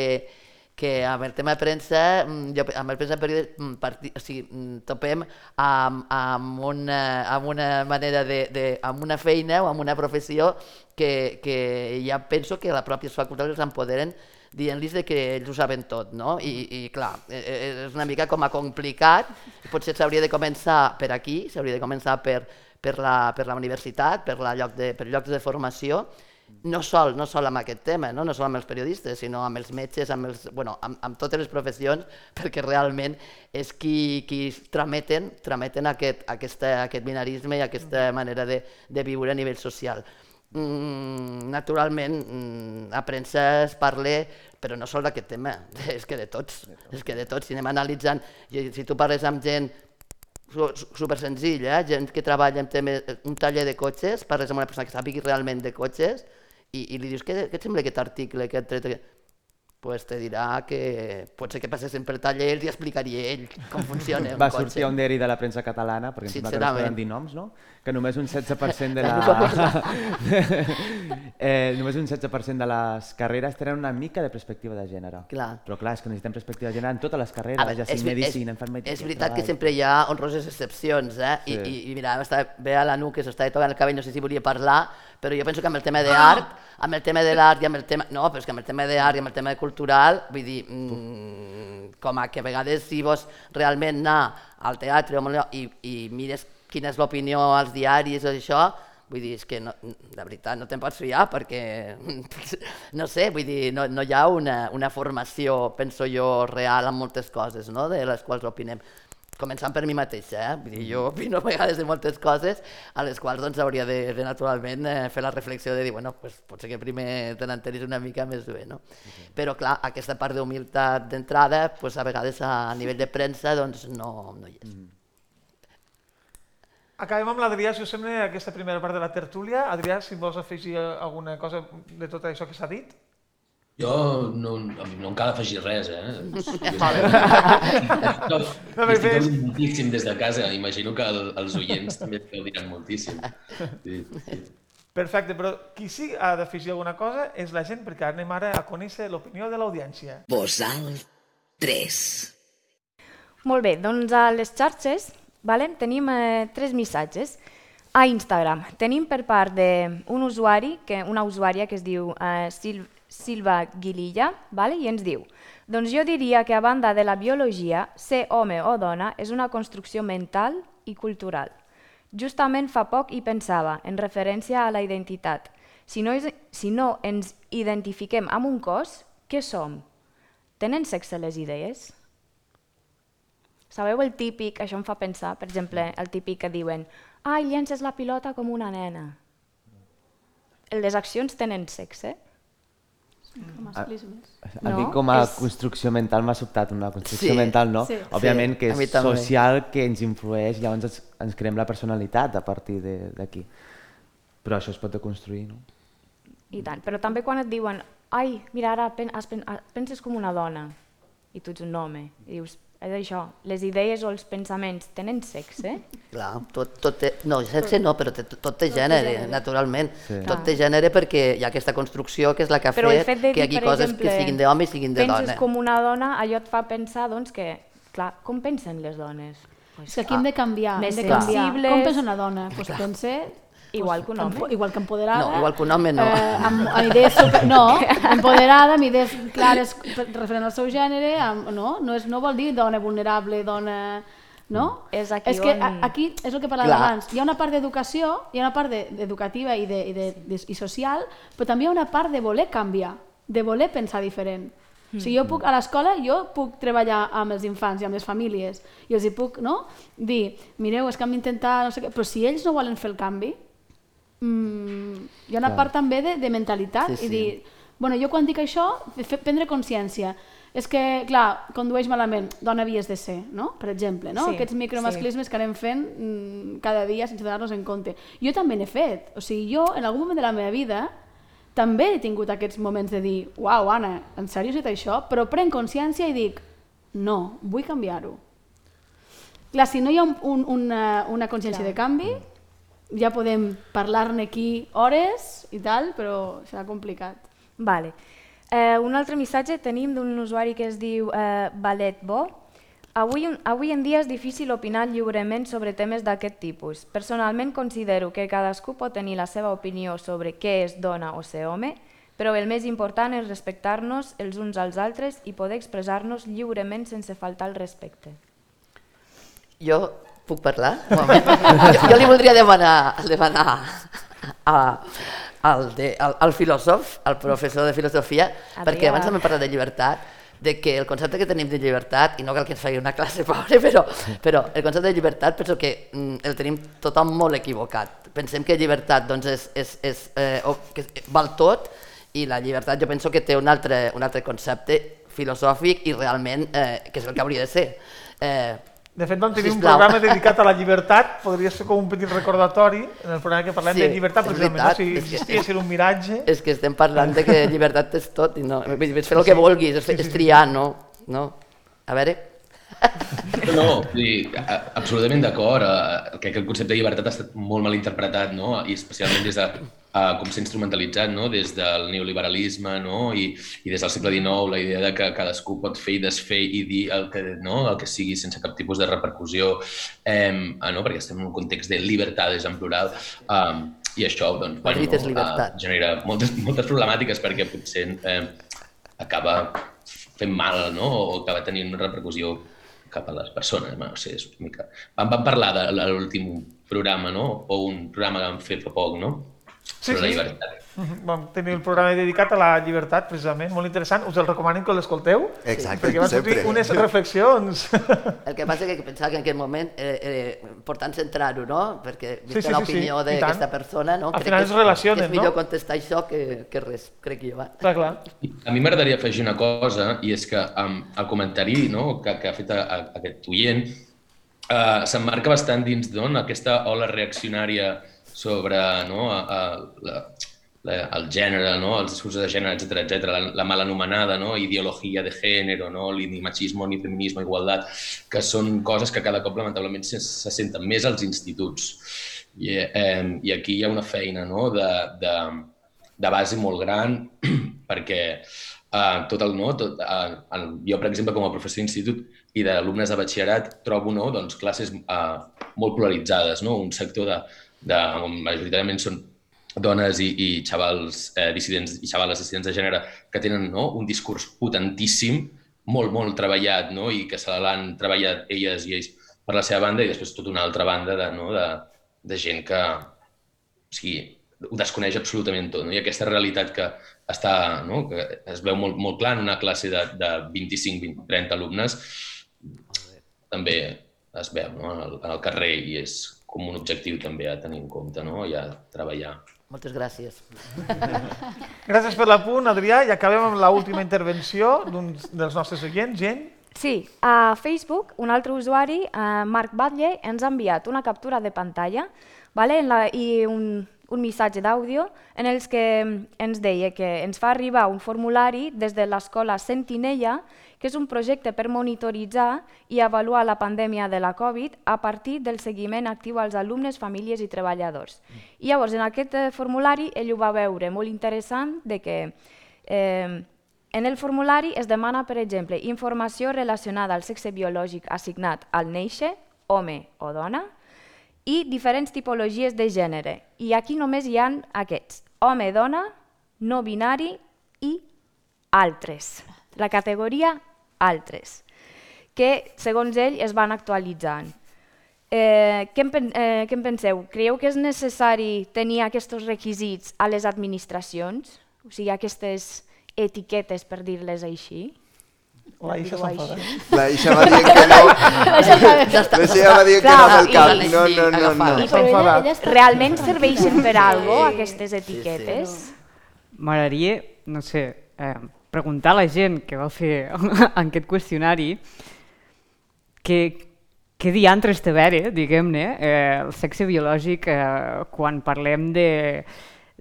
que amb el tema de premsa, mm, jo, amb el premsa periodista, mm, parti, o sigui, mm, topem amb, amb, una, amb una manera de, de, amb una feina o amb una professió que, que ja penso que les pròpies facultats els empoderen dient-los de que ells ho saben tot, no? I, i clar, eh, eh, és una mica com a complicat, potser s'hauria de començar per aquí, s'hauria de començar per, per, la, per la universitat, per, la lloc de, per llocs de formació, no sol, no sol amb aquest tema, no, no sol amb els periodistes, sinó amb els metges, amb, els, bueno, amb, amb totes les professions, perquè realment és qui, qui trameten, trameten aquest, aquesta, aquest binarisme i aquesta manera de, de viure a nivell social. Mm, naturalment, mm, a premsa es parla, però no sol d'aquest tema, és que de tots, és que de tots, si anem analitzant, si tu parles amb gent su- su- super senzill, eh? gent que treballa en temes, un taller de cotxes, parles amb una persona que sàpigui realment de cotxes i, i li dius, què, què et sembla aquest article que et tret? pues te dirà que potser que passessin per taller i explicaria ell com funciona un Va cotxe. sortir un diari de la premsa catalana, perquè em sembla que no poden dir noms, no? Que només un 16% de la... eh, només un 16% de les carreres tenen una mica de perspectiva de gènere. Clar. Però clar, és que necessitem perspectiva de gènere en totes les carreres, veure, ja sigui és, medicina, és, infermeria... és veritat que treball. sempre hi ha honroses excepcions, eh? I, Sí. i, i mira, està, ve a la Nu que s'estava tocant el cabell, no sé si volia parlar, però jo penso que amb el tema d'art, amb el tema de l'art i amb el tema... No, però és que amb el tema d'art i amb el tema de cultura cultural, vull dir, mm, com a que a vegades si vols realment anar al teatre i, i mires quina és l'opinió als diaris o això, vull dir, és que no, de veritat no te'n pots fiar perquè, no sé, vull dir, no, no hi ha una, una formació, penso jo, real en moltes coses, no?, de les quals opinem. Començant per mi mateixa, eh? Vull dir, jo opino a vegades de moltes coses a les quals doncs, hauria de, de naturalment eh, fer la reflexió de dir, bueno, pues, potser que primer te n'enteris una mica més bé, no? Però clar, aquesta part d'humilitat d'entrada, pues, a vegades a nivell de premsa doncs, no, no hi és. Acabem amb l'Adrià, si us sembla, aquesta primera part de la tertúlia. Adrià, si vols afegir alguna cosa de tot això que s'ha dit. Jo no, a mi no em cal afegir res, eh? Vale. No, No, estic moltíssim des de casa. Imagino que el, els oients també es gaudiran moltíssim. Sí, sí. Perfecte, però qui sí ha d'afegir alguna cosa és la gent, perquè anem ara a conèixer l'opinió de l'audiència. Bosal 3. Molt bé, doncs a les xarxes vale, tenim eh, tres missatges. A Instagram tenim per part d'un usuari, que, una usuària que es diu eh, Sil Silva Guililla, vale, i ens diu doncs jo diria que a banda de la biologia, ser home o dona és una construcció mental i cultural. Justament fa poc hi pensava, en referència a la identitat. Si no, és- si no ens identifiquem amb un cos, què som? Tenen sexe les idees? Sabeu el típic, això em fa pensar, per exemple, el típic que diuen ai, llences la pilota com una nena. Les accions tenen sexe? Masclismes. A No, mi com a és- construcció mental m'ha sobtat una construcció Sí, mental, no? sí. Òbviament Sí, que a és també. social, que ens influeix, llavors ens, ens creem la personalitat a partir de- d'aquí. Però això es pot deconstruir, no? I tant. Però també quan et diuen ai, mira, ara pen has pen penses com una dona i tu ets un home. I dius, és això, les idees o els pensaments tenen sexe? Clar, tot, tot té, no, sexe no, però té, tot té gènere, gènere. naturalment. Sí. Tot té gènere perquè hi ha aquesta construcció que és la que ha Però fet, fet que hi hagi coses exemple, que siguin d'home i siguin de penses dona. com una dona, allò et fa pensar doncs, que, clar, com pensen les dones? Pues, És que aquí hem de canviar, hem de canviar. sensibles. Com pensa una dona? Pues pense Igual que un home. Igual que empoderada. No, igual que un home no. Eh, amb, amb idees super... No, empoderada, amb idees clares referent al seu gènere, amb, no? No, és, no vol dir dona vulnerable, dona... No? És aquí és que on- aquí és el que parlàvem Clar. abans. Hi ha una part d'educació, hi ha una part de- educativa i, de, i, de, de, i social, però també hi ha una part de voler canviar, de voler pensar diferent. O sigui, jo puc, a l'escola jo puc treballar amb els infants i amb les famílies i els hi puc no? dir, mireu, és que hem d'intentar no sé què, però si ells no volen fer el canvi, mm, hi ha una Clar. part també de, de mentalitat Sí, i sí. dir, bueno, jo quan dic això, de fer, prendre consciència. És que, clar, condueix malament, dona havies de ser, no? Per exemple, no? Sí, Aquests micromasclismes que anem fent mm, cada dia sense donar-nos en compte. Jo també n'he fet. O sigui, jo, en algun moment de la meva vida, també he tingut aquests moments de dir, uau, Anna, en sèrio has dit això? Però prenc consciència i dic, no, vull canviar-ho. Clar, si no hi ha un, un, una, una consciència de canvi, ja podem parlar-ne aquí hores i tal, però serà complicat. Vale. Eh, un altre missatge tenim d'un usuari que es diu eh, Valet Bo. Avui, avui en dia és difícil opinar lliurement sobre temes d'aquest tipus. Personalment considero que cadascú pot tenir la seva opinió sobre què és dona o ser home, però el més important és respectar-nos els uns als altres i poder expressar-nos lliurement sense faltar al respecte. Jo puc parlar? Jo, jo li voldria demanar, demanar a, al, de, al, al filòsof, al professor de filosofia, Adrià. perquè abans hem parlat de llibertat, de que el concepte que tenim de llibertat, i no cal que ens faci una classe, pobre, però, però el concepte de llibertat penso que mm, el tenim tothom molt equivocat. Pensem que llibertat doncs, és, és, és, eh, o, que val tot, i la llibertat jo penso que té un altre, un altre concepte filosòfic i realment eh, que és el que hauria de ser. Eh, De fet, vam tenir un programa dedicat a la llibertat, podria ser com un petit recordatori, en el programa que parlem Sí, de llibertat, és precisament, no? veritat, si existia, si era un miratge... És que estem parlant de que llibertat és tot i no, és fer el que vulguis, és, és triar, no, no. A veure, No, a- absolutament d'acord. eh, Crec que el concepte de llibertat ha estat molt mal interpretat, no? I especialment des de uh, com s'ha instrumentalitzat, no? Des del neoliberalisme, no? I, I des del segle XIX, la idea de que cadascú pot fer i desfer i dir el que, no? el que sigui sense cap tipus de repercussió, eh, ah, no? perquè estem en un context de llibertades en plural, um, i això doncs, llibertat. Uh, genera moltes, moltes problemàtiques perquè potser eh, acaba fent mal, no? O acaba tenint una repercussió cap a les persones. Bueno, no sé, és una mica... Vam, vam parlar de l'últim programa, no? O un programa que vam fer fa poc, no? Sí, Sobre la sí. llibertat. Mhm, Vam tenir el programa dedicat a la llibertat, precisament, molt interessant. Us el recomanem que l'escolteu. Exacte, Perquè van sortir unes reflexions. El que passa és que pensava que en aquest moment era, era important centrar-ho, no? Perquè Sí, vista sí, sí, l'opinió sí, i d'aquesta persona, no? Al Crec final que es és, relacionen, que és millor no? contestar això que, que res, crec jo. Eh? clar, clar. A mi m'agradaria afegir una cosa, i és que um, el comentari no, que, que ha fet a, a, aquest oient uh, s'emmarca bastant dins no, aquesta ola reaccionària sobre no, a, a, la, la, el gènere, no, els discursos de gènere, etc etc, la, la mal anomenada no, ideologia de gènere, no, ni machismo, ni feminisme, igualtat, que són coses que cada cop lamentablement se, se senten més als instituts. I, eh, I aquí hi ha una feina no, de, de, de base molt gran perquè uh, tot el, no, tot, uh, el, jo, per exemple, com a professor d'institut i d'alumnes de batxillerat, trobo no, doncs, classes uh, molt polaritzades, no? un sector de, de, on majoritàriament són dones i, i xavals eh, dissidents i xavales dissidents de gènere que tenen no, un discurs potentíssim, molt, molt treballat, no? i que se l'han treballat elles i ells per la seva banda, i després tota una altra banda de, no, de, de gent que o sigui, ho desconeix absolutament tot. No? I aquesta realitat que està, no? que es veu molt, molt clar en una classe de, de 25, 20, 30 alumnes, també es veu no? en, el, en el carrer i és com un objectiu també a tenir en compte no? i a treballar. Moltes gràcies. Gràcies per l'apunt, Adrià, i acabem amb l'última intervenció d'un dels nostres oients, gent. Sí, a Facebook, un altre usuari, eh, Marc Batlle, ens ha enviat una captura de pantalla vale? en la, i un, un missatge d'àudio en els que ens deia que ens fa arribar un formulari des de l'escola Sentinella, que és un projecte per monitoritzar i avaluar la pandèmia de la Covid a partir del seguiment actiu als alumnes, famílies i treballadors. I llavors, en aquest eh, formulari, ell ho va veure molt interessant de que eh, en el formulari es demana, per exemple, informació relacionada al sexe biològic assignat al néixer, home o dona, i diferents tipologies de gènere. I aquí només hi han aquests, home, dona, no binari i altres. La categoria altres, que segons ell es van actualitzant. Eh, què, en, eh, què en penseu? Creieu que és necessari tenir aquests requisits a les administracions? O sigui, aquestes etiquetes, per dir-les així? La Dir-ho s'enfada. així. La Isha va dient que no. La Isha va dient que no amb el cap. No, no, no, no. I per S'enfada. ella està realment serveixen per algo Sí. aquestes etiquetes? M'agradaria, no sé, eh, preguntar a la gent que va fer aquest qüestionari què, què diantres té a veure, diguem-ne, eh, el sexe biològic eh, quan parlem de...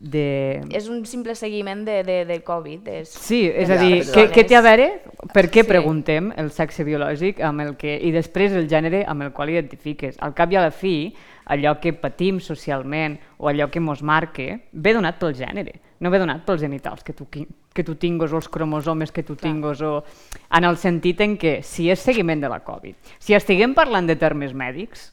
de... És un simple seguiment de, de, de Covid. És... Sí, és a dir, què, què té a veure, per què Sí. preguntem el sexe biològic amb el que, i després el gènere amb el qual identifiques. Al cap i a la fi, allò que patim socialment o allò que mos marque ve donat pel gènere, no ve donat pels genitals que tu, que tu tingues o els cromosomes que tu tingues o en el sentit en què si és seguiment de la Covid, si estiguem parlant de termes mèdics,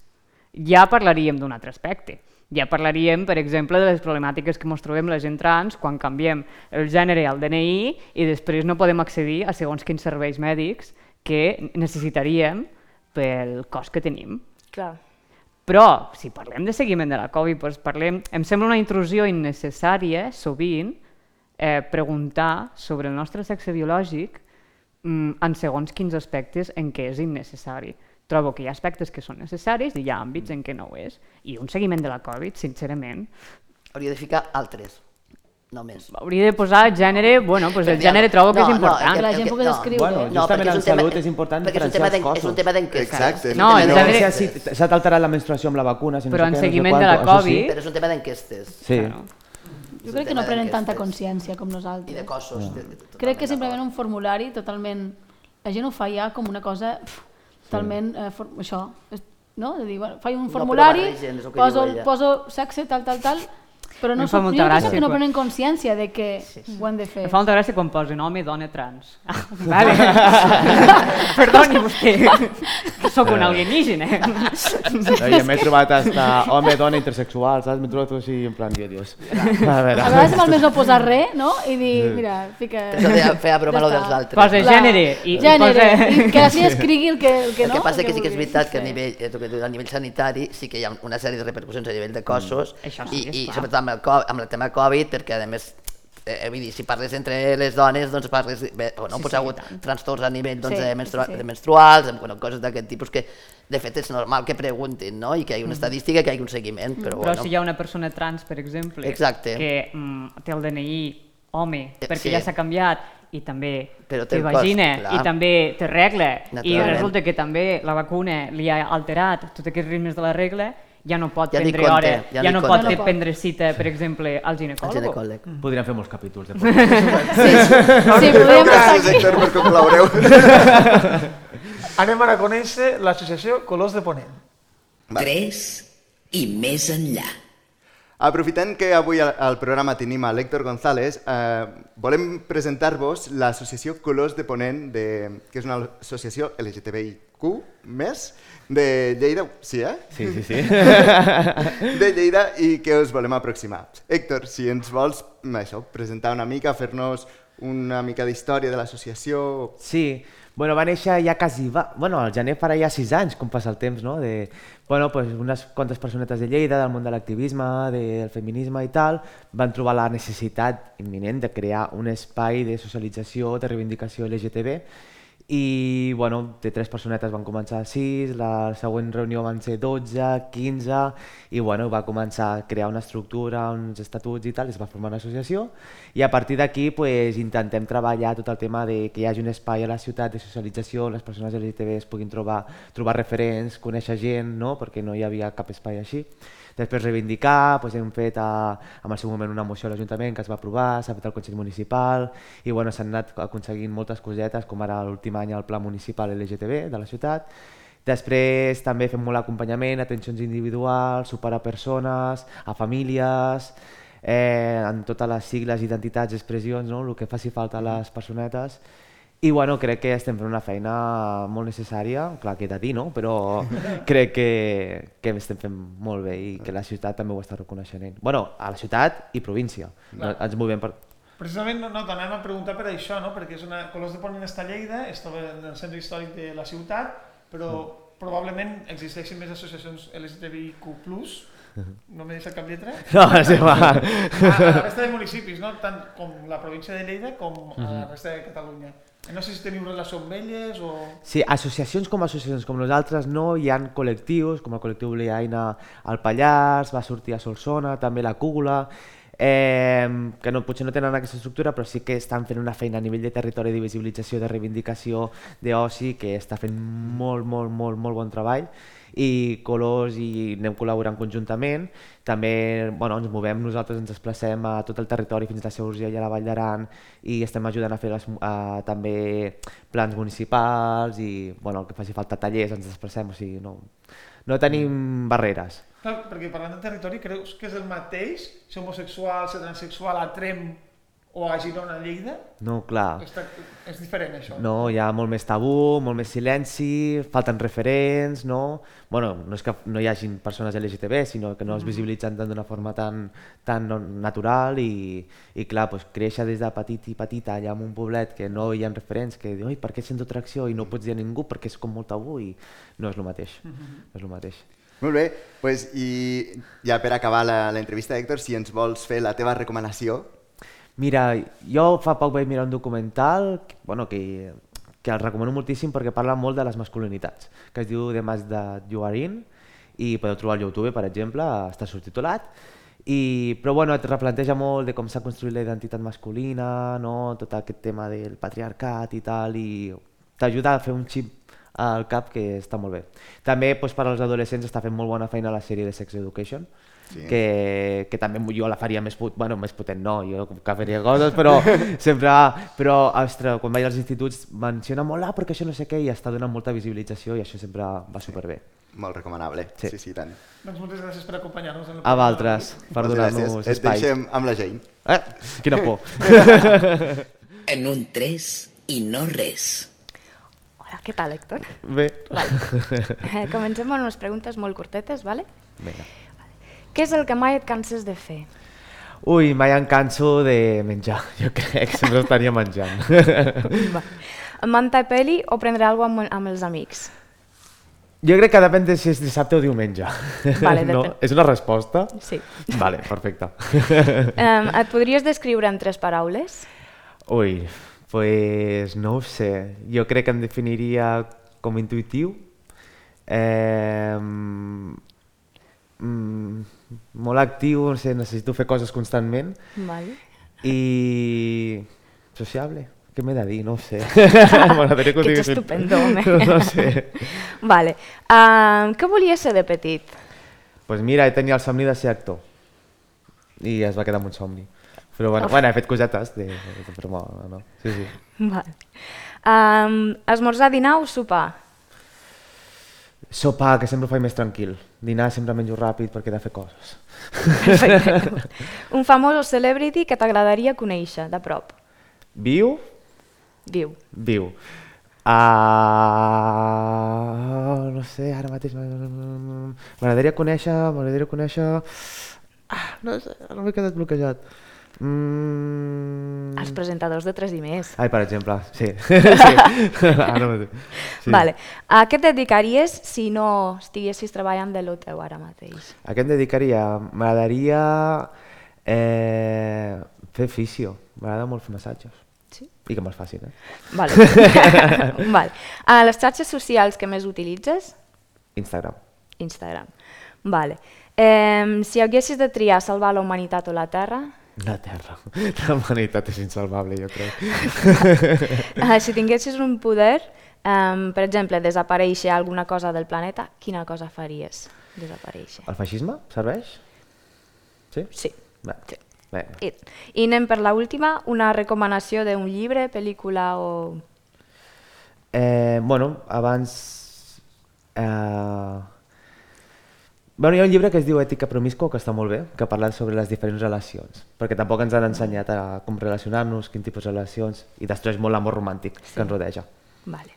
ja parlaríem d'un altre aspecte. Ja parlaríem, per exemple, de les problemàtiques que ens trobem la gent trans quan canviem el gènere al DNI i després no podem accedir a segons quins serveis mèdics que necessitaríem pel cost que tenim. Clar. Però, si parlem de seguiment de la Covid, doncs parlem, em sembla una intrusió innecessària, sovint, eh, preguntar sobre el nostre sexe biològic mm, en segons quins aspectes en què és innecessari. Trobo que hi ha aspectes que són necessaris i hi ha àmbits en què no ho és. I un seguiment de la Covid, sincerament, Hauria de ficar altres, només. hauria de posar gènere, bueno, doncs el gènere trobo que és important. Que la gent pugui escriure. Bueno, No, justament és en un tema- salut és important perquè és un diferenciar tema els d'en- És un cossos. tema d'enquestes. Exacte. No, el No, gènere- si s'ha t'alterat la menstruació amb la vacuna, si no Però en no seguiment de la Covid- Però és un tema d'enquestes. Sí. Claro. Jo crec que no prenen tanta consciència com I nosaltres. de cossos. De, de, totalment Crec que simplement un formulari totalment... La gent ho fa ja com una cosa totalment... Eh, for, això, és, no? De dir, bueno, faig un No formulari, que poso, poso sexe, tal, tal, tal, Però no, fa molta gràcia que no prenen consciència de que ho han de fer. Em fa molta gràcia quan posen home, dona, trans. Ah, vale. Perdoni vostè, que sóc un alienígena. No, jo m'he trobat hasta home, dona, intersexual, saps? M'he trobat així en plan, dia, Dios. A veure. A vegades val més no posar res, no? I dir, mira, fica... Això de fer broma Ja lo dels altres. Posa gènere i, Gènere, i i posa... que així escrigui el que, el que El no. que passa el que sí que és veritat que a Sí. nivell, eh, a nivell sanitari sí que hi ha una sèrie de repercussions a nivell de cossos Això sí, i, i sobretot amb el, amb el tema Covid, perquè a més eh, vull dir, si parles entre les dones, doncs parles, bé, bueno, Sí, pues sí, ha hagut tant. trastorns a nivell doncs, Sí, de, menstrua, sí, menstruals, amb, bueno, coses d'aquest tipus que de fet és normal que preguntin, no? I que hi hagi una estadística, que hi hagi un seguiment, però, Mm. Però bueno. si hi ha una persona trans, per exemple, Exacte. que mm, té el DNI home, Eh, perquè sí. ja s'ha canviat, i també Però té té vagina, clar. i també té regla, i resulta que també la vacuna li ha alterat tots aquests ritmes de la regla, ja no pot Ja prendre hora, ja ja, no pot No pot. prendre cita, per exemple, al ginecòleg. ginecòleg. Podríem fer molts capítols. De Sí, podríem estar aquí. Col·laboreu. Anem ara a conèixer l'associació Colors de Ponent. Tres i més enllà. Aprofitant que avui al, programa tenim a l'Héctor González, eh, volem presentar-vos l'associació Colors de Ponent, de, que és una associació LGTBIQ+, de Lleida, sí, eh? Sí, sí, sí. de Lleida i que us volem aproximar. Héctor, si ens vols això, presentar una mica, fer-nos una mica d'història de l'associació... Sí, bueno, va néixer ja quasi, va, bueno, al gener farà ja sis anys, com passa el temps, no? De, bueno, pues unes quantes personetes de Lleida, del món de l'activisme, del feminisme i tal, van trobar la necessitat imminent de crear un espai de socialització, de reivindicació LGTB, i bueno, de tres personetes van començar a 6, la següent reunió van ser 12, 15 i bueno, va començar a crear una estructura, uns estatuts i tal, i es va formar una associació i a partir d'aquí pues, intentem treballar tot el tema de que hi hagi un espai a la ciutat de socialització, on les persones LGTB es puguin trobar, trobar referents, conèixer gent, no? perquè no hi havia cap espai així. Després reivindicar, doncs hem fet a, en el seu moment una moció a l'Ajuntament que es va aprovar, s'ha fet al Consell Municipal i bueno, s'han anat aconseguint moltes cosetes, com ara l'últim any el Pla Municipal LGTB de la ciutat. Després també fem molt acompanyament, atencions individuals, suport a persones, a famílies, eh, en totes les sigles, identitats, expressions, no? el que faci falta a les personetes. I bueno, crec que estem fent una feina molt necessària, clar que de dir, no? però crec que, que estem fent molt bé i que la ciutat també ho està reconeixent. Bueno, a la ciutat i província. No, ens movem per... Precisament no, no t'anàvem a preguntar per això, no? perquè és una, Colors de Ponent està a Lleida, estava en el centre històric de la ciutat, però probablement existeixen més associacions LGTBIQ+, no m'he deixat cap lletra, No, sí, va. a, a la resta de municipis, no? tant com la província de Lleida com a la resta de Catalunya. No sé si teniu relació amb elles o... Sí, associacions com associacions com nosaltres no, hi han col·lectius, com el col·lectiu Bliaina al Pallars, va sortir a Solsona, també la Cúgula, eh, que no, potser no tenen aquesta estructura, però sí que estan fent una feina a nivell de territori de visibilització, de reivindicació, d'oci, que està fent molt, molt, molt, molt bon treball i Colors i anem col·laborant conjuntament. També bueno, ens movem, nosaltres ens desplacem a tot el territori fins a Seu Urgell i a la Vall d'Aran i estem ajudant a fer les, a, també plans municipals i bueno, el que faci falta tallers, ens desplacem, o sigui, no, no tenim barreres. Clar, perquè parlant de territori, creus que és el mateix ser homosexual, ser transexual a Trem o a Girona, a Lleida? No, clar. Està, és diferent això. No, hi ha molt més tabú, molt més silenci, falten referents, no? Bueno, no és que no hi hagin persones LGTB, sinó que no es visibilitzen tant d'una forma tan, tan natural i, i clar, doncs, créixer des de petit i petita allà en un poblet que no hi ha referents, que diu, oi, per què sento atracció i no pots dir a ningú perquè és com molt tabú i no és el mateix, no és el mateix. Molt bé, pues, i ja per acabar la- l'entrevista, Héctor, si ens vols fer la teva recomanació, Mira, jo fa poc vaig mirar un documental que, bueno, que, que el recomano moltíssim perquè parla molt de les masculinitats, que es diu The You Are In, i podeu trobar al YouTube, per exemple, està subtitulat, i, però bueno, et replanteja molt de com s'ha construït la identitat masculina, no? tot aquest tema del patriarcat i tal, i t'ajuda a fer un xip al cap que està molt bé. També doncs, per als adolescents està fent molt bona feina la sèrie de Sex Education, Sí. que, que també jo la faria més, pot, bueno, més potent, no, jo que faria coses, però sempre, però, ostres, quan vaig als instituts menciona molt, ah, perquè això no sé què, i està donant molta visibilització i això sempre va superbé. Molt recomanable, sí, sí, sí tant. Doncs moltes gràcies per acompanyar-nos. en el A programa vosaltres, per donar-nos gràcies. Et espai. deixem amb la Jane. Eh, quina por. En un 3 i no res. Hola, què tal, Héctor? Bé. Eh, comencem amb unes preguntes molt curtetes, vale? Vinga. Què és el que mai et canses de fer? Ui, mai em canso de menjar, jo crec, sempre estaria menjant. Va. Manta i peli o prendre alguna cosa amb, amb els amics? Jo crec que depèn de si és dissabte o diumenge. Vale, no? depèn. És una resposta? Sí. Vale, perfecte. Um, et podries descriure en tres paraules? Ui, pues no ho sé. Jo crec que em definiria com intuïtiu. Eh, mm, molt actiu, no sé, necessito fer coses constantment. Vale. I sociable. Què m'he de dir? No ho sé. M'agradaria que ets estupendo, home. No sé. Vale. Um, què volies ser de petit? pues mira, tenia el somni de ser actor. I es va quedar amb un somni. Però bueno, Uf. bueno he fet cosetes de, de promo, no? Sí, sí. Vale. Um, esmorzar, dinar o sopar? Sopar, que sempre ho faig més tranquil. Dinar sempre menjo ràpid perquè he de fer coses. Perfecte. Un famós o celebrity que t'agradaria conèixer de prop? Viu? Viu. Viu. Uh, no sé, ara mateix... M'agradaria conèixer... M'agradaria conèixer... Ah, no sé, ara m'he quedat bloquejat. Mm... Els presentadors de 3 i més. Ai, per exemple, sí. sí. Ara. Sí. Vale. A què et dedicaries si no estiguessis treballant de lo teu ara mateix? A què em dedicaria? M'agradaria eh, fer fisio. M'agrada molt fer massatges. Sí? I que me'ls facin, eh? Vale. vale. A les xarxes socials que més utilitzes? Instagram. Instagram. Vale. Eh, si haguessis de triar salvar la humanitat o la Terra, La Terra. La humanitat és insalvable, jo crec. eh, si tinguessis un poder, eh, per exemple, desaparèixer alguna cosa del planeta, quina cosa faries desaparèixer? El feixisme serveix? Sí? Sí. Bé. Sí. Bé. I, I anem per la última, una recomanació d'un llibre, pel·lícula o... Eh, bueno, abans... Eh... Bueno, hi ha un llibre que es diu Ètica promiscua, que està molt bé, que parla sobre les diferents relacions, perquè tampoc ens han ensenyat a com relacionar-nos, quin tipus de relacions, i destrueix molt l'amor romàntic sí. que ens rodeja. Vale.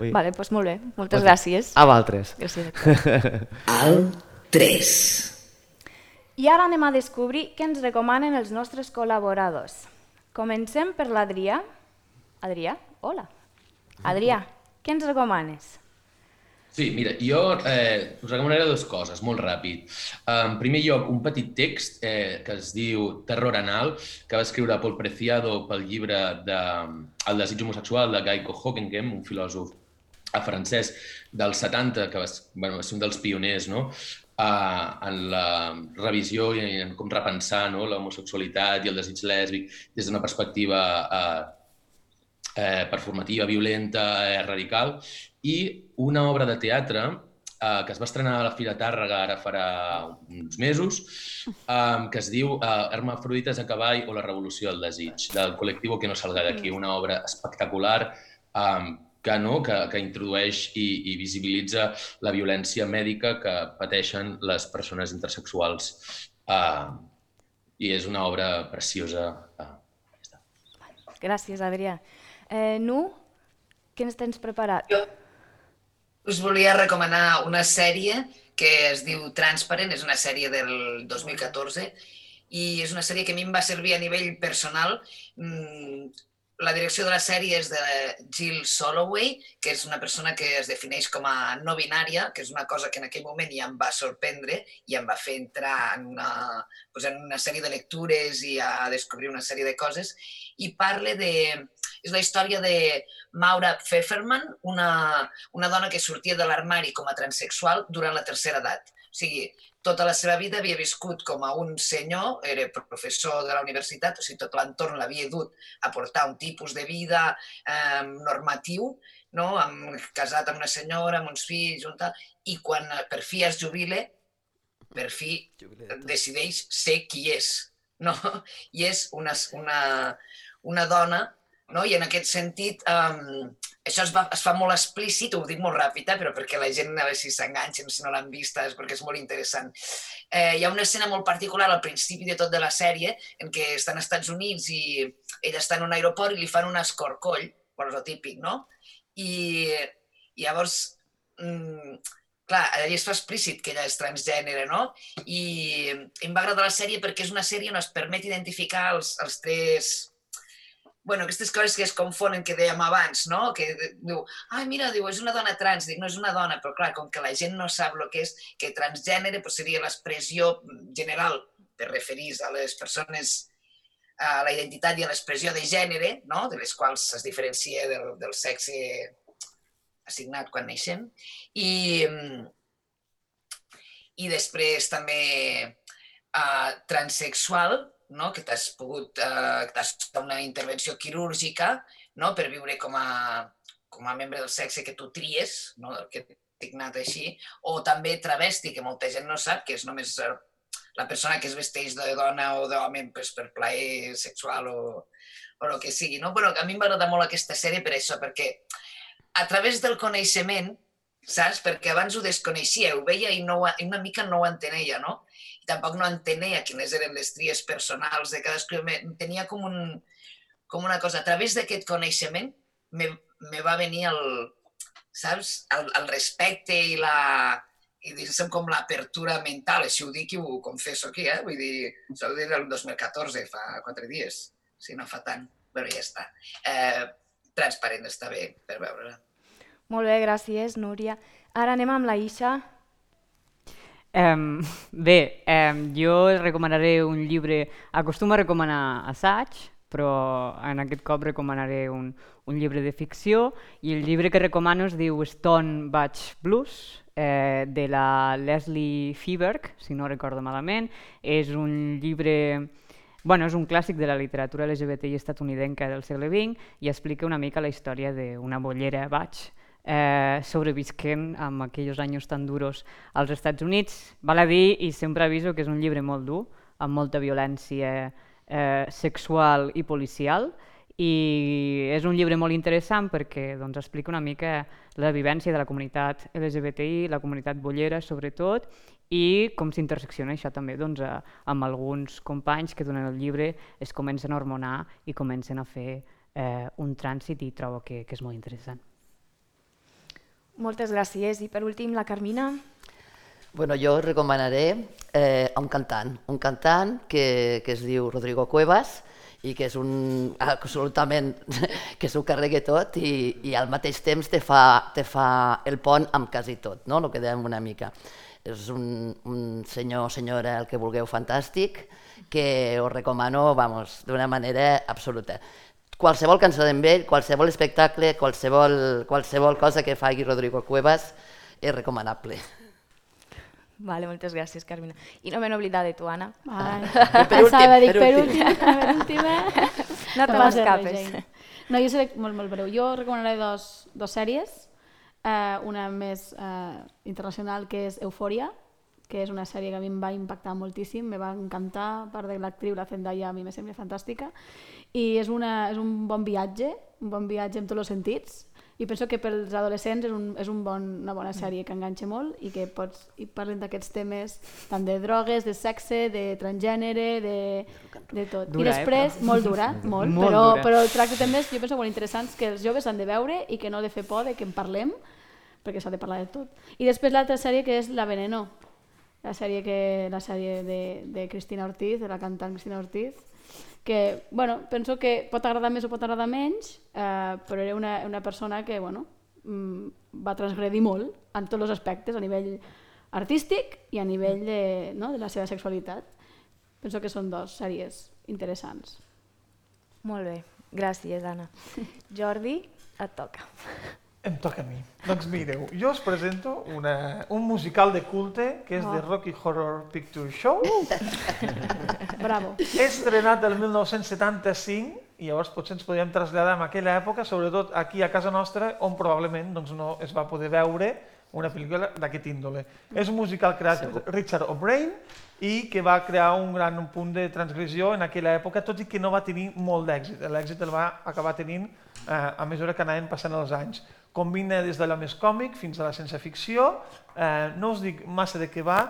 Ui. Vale, doncs molt bé. Moltes Pues- gràcies. A vosaltres. Gràcies. Al 3. I ara anem a descobrir què ens recomanen els nostres col·laboradors. Comencem per l'Adrià. Adrià, hola. Adrià, què ens recomanes? Sí, mira, jo eh, us recomanaré dues coses, molt ràpid. En primer lloc, un petit text eh, que es diu Terror anal, que va escriure Paul Preciado pel llibre de El desig homosexual de Gaico Hockenheim, un filòsof a francès dels 70, que va, bueno, va ser un dels pioners no? uh, en la revisió i en com repensar no? l'homosexualitat i el desig lèsbic des d'una perspectiva uh, eh, performativa, violenta, eh, radical, i una obra de teatre eh, que es va estrenar a la Fira Tàrrega ara farà uns mesos, eh, que es diu eh, Hermafrodites a cavall o la revolució del desig, del col·lectiu Que no salga d'aquí, una obra espectacular eh, que, no, que, que introdueix i, i visibilitza la violència mèdica que pateixen les persones intersexuals. Eh, I és una obra preciosa. Eh, Gràcies, Adrià. Eh, nu, què ens tens preparat? Jo us volia recomanar una sèrie que es diu Transparent, és una sèrie del 2014 i és una sèrie que a mi em va servir a nivell personal. Mm, La direcció de la sèrie és de Jill Soloway, que és una persona que es defineix com a no binària, que és una cosa que en aquell moment ja em va sorprendre i em va fer entrar en una, doncs en una sèrie de lectures i a descobrir una sèrie de coses. I parla de... És la història de Maura Pfefferman, una, una dona que sortia de l'armari com a transexual durant la tercera edat. O sigui, tota la seva vida havia viscut com a un senyor, era professor de la universitat, o sigui, tot l'entorn l'havia dut a portar un tipus de vida eh, normatiu, no? amb, casat amb una senyora, amb uns fills, un tal, i quan per fi es jubile, per fi decideix ser qui és, no? I és una, una, una dona, no? I en aquest sentit, um, això es, va, es fa molt explícit, ho dic molt ràpid, eh, però perquè la gent a veure si s'enganxen, si no l'han vista, és perquè és molt interessant. Eh, hi ha una escena molt particular al principi de tot de la sèrie en què estan als Estats Units i ella està en un aeroport i li fan un escorcoll, bueno, és el típic, no? I, i llavors, mm, clar, allà es fa explícit que ella és transgènere, no? I em va agradar la sèrie perquè és una sèrie on es permet identificar els, els tres bueno, aquestes coses que es confonen que dèiem abans, no? Que diu, ai, mira, diu, és una dona trans. Dic, no és una dona, però clar, com que la gent no sap el que és, que transgènere pues, seria l'expressió general per referir a les persones a la identitat i a l'expressió de gènere, no? de les quals es diferencia del, del sexe assignat quan neixem. I, i després també uh, transexual, no? que t'has pogut, eh, t'has fet una intervenció quirúrgica no? per viure com a, com a membre del sexe que tu tries, no? que dignat així, o també travesti, que molta gent no sap, que és només eh, la persona que es vesteix de dona o d'home pues, per plaer sexual o, o el que sigui. No? Però a mi m'agrada molt aquesta sèrie per això, perquè a través del coneixement, saps? Perquè abans ho desconeixia, ho veia i, no, i una mica no ho entenia, no? I tampoc no entenia quines eren les tries personals de cadascú. Tenia com, un, com una cosa. A través d'aquest coneixement me, me va venir el, saps? El, el respecte i la, i diguéssim com l'apertura mental, així ho dic i ho confesso aquí, eh? vull dir, això ho dir el 2014, fa quatre dies, si no fa tant, però ja està. Eh, transparent està bé per veure-la. Molt bé, gràcies, Núria. Ara anem amb la Isha. Um, bé, um, jo recomanaré un llibre, acostumo a recomanar assaig, però en aquest cop recomanaré un, un llibre de ficció i el llibre que recomano es diu Stone Batch Blues, eh, de la Leslie Fieberg, si no recordo malament. És un llibre... Bueno, és un clàssic de la literatura LGBTI estatunidenca del segle XX i explica una mica la història d'una bollera Batch, eh, sobrevisquent amb aquells anys tan duros als Estats Units. Val a dir, i sempre aviso que és un llibre molt dur, amb molta violència eh, sexual i policial, i és un llibre molt interessant perquè doncs, explica una mica la vivència de la comunitat LGBTI, la comunitat bollera sobretot, i com s'intersecciona això també doncs, a, amb alguns companys que durant el llibre es comencen a hormonar i comencen a fer eh, un trànsit i trobo que, que és molt interessant. Moltes gràcies. I per últim, la Carmina. Bueno, jo recomanaré eh, un cantant, un cantant que, que es diu Rodrigo Cuevas i que és un absolutament que s'ho carregui tot i, i al mateix temps te fa, te fa el pont amb quasi tot, no? el que dèiem una mica. És un, un senyor senyora, el que vulgueu, fantàstic, que us recomano, d'una manera absoluta qualsevol cançó d'en vell, qualsevol espectacle, qualsevol, qualsevol cosa que faci Rodrigo Cuevas és recomanable. Vale, moltes gràcies, Carmina. I no m'he oblidat de tu, Anna. Ai, per últim, dic, per últim. Per últim, eh? No te m'escapes. No, jo seré molt, molt breu. Jo recomanaré dos, dos sèries. Uh, una més uh, internacional, que és Eufòria, que és una sèrie que a mi em va impactar moltíssim, me va encantar, a part de l'actriu, la Zendaya, a mi me sembla fantàstica, i és, una, és un bon viatge, un bon viatge en tots els sentits, i penso que pels adolescents és, un, és un bon, una bona sèrie que enganxa molt i que pots, i parlen d'aquests temes tant de drogues, de sexe, de transgènere, de, de tot. Dura, I després, eh, molt dura, molt, molt però, dura. però tracta temes, jo penso, molt interessants que els joves han de veure i que no de fer por de que en parlem, perquè s'ha de parlar de tot. I després l'altra sèrie que és La Veneno, la sèrie, que, la sèrie de, de Cristina Ortiz, de la cantant Cristina Ortiz, que bueno, penso que pot agradar més o pot agradar menys, eh, però era una, una persona que bueno, mm, va transgredir molt en tots els aspectes, a nivell artístic i a nivell de, no, de la seva sexualitat. Penso que són dos sèries interessants. Molt bé, gràcies, Anna. Jordi, et toca. Em toca a mi. Doncs mireu, jo us presento una, un musical de culte que és oh. de Rocky Horror Picture Show. Bravo. Estrenat el 1975 i llavors potser ens podríem traslladar en aquella època, sobretot aquí a casa nostra, on probablement doncs, no es va poder veure una pel·lícula d'aquest índole. És un musical creat per Richard O'Brien i que va crear un gran punt de transgressió en aquella època, tot i que no va tenir molt d'èxit. L'èxit el va acabar tenint eh, a mesura que anaven passant els anys. Combina des d'allò més còmic fins a la ciència ficció, eh, no us dic massa de què va,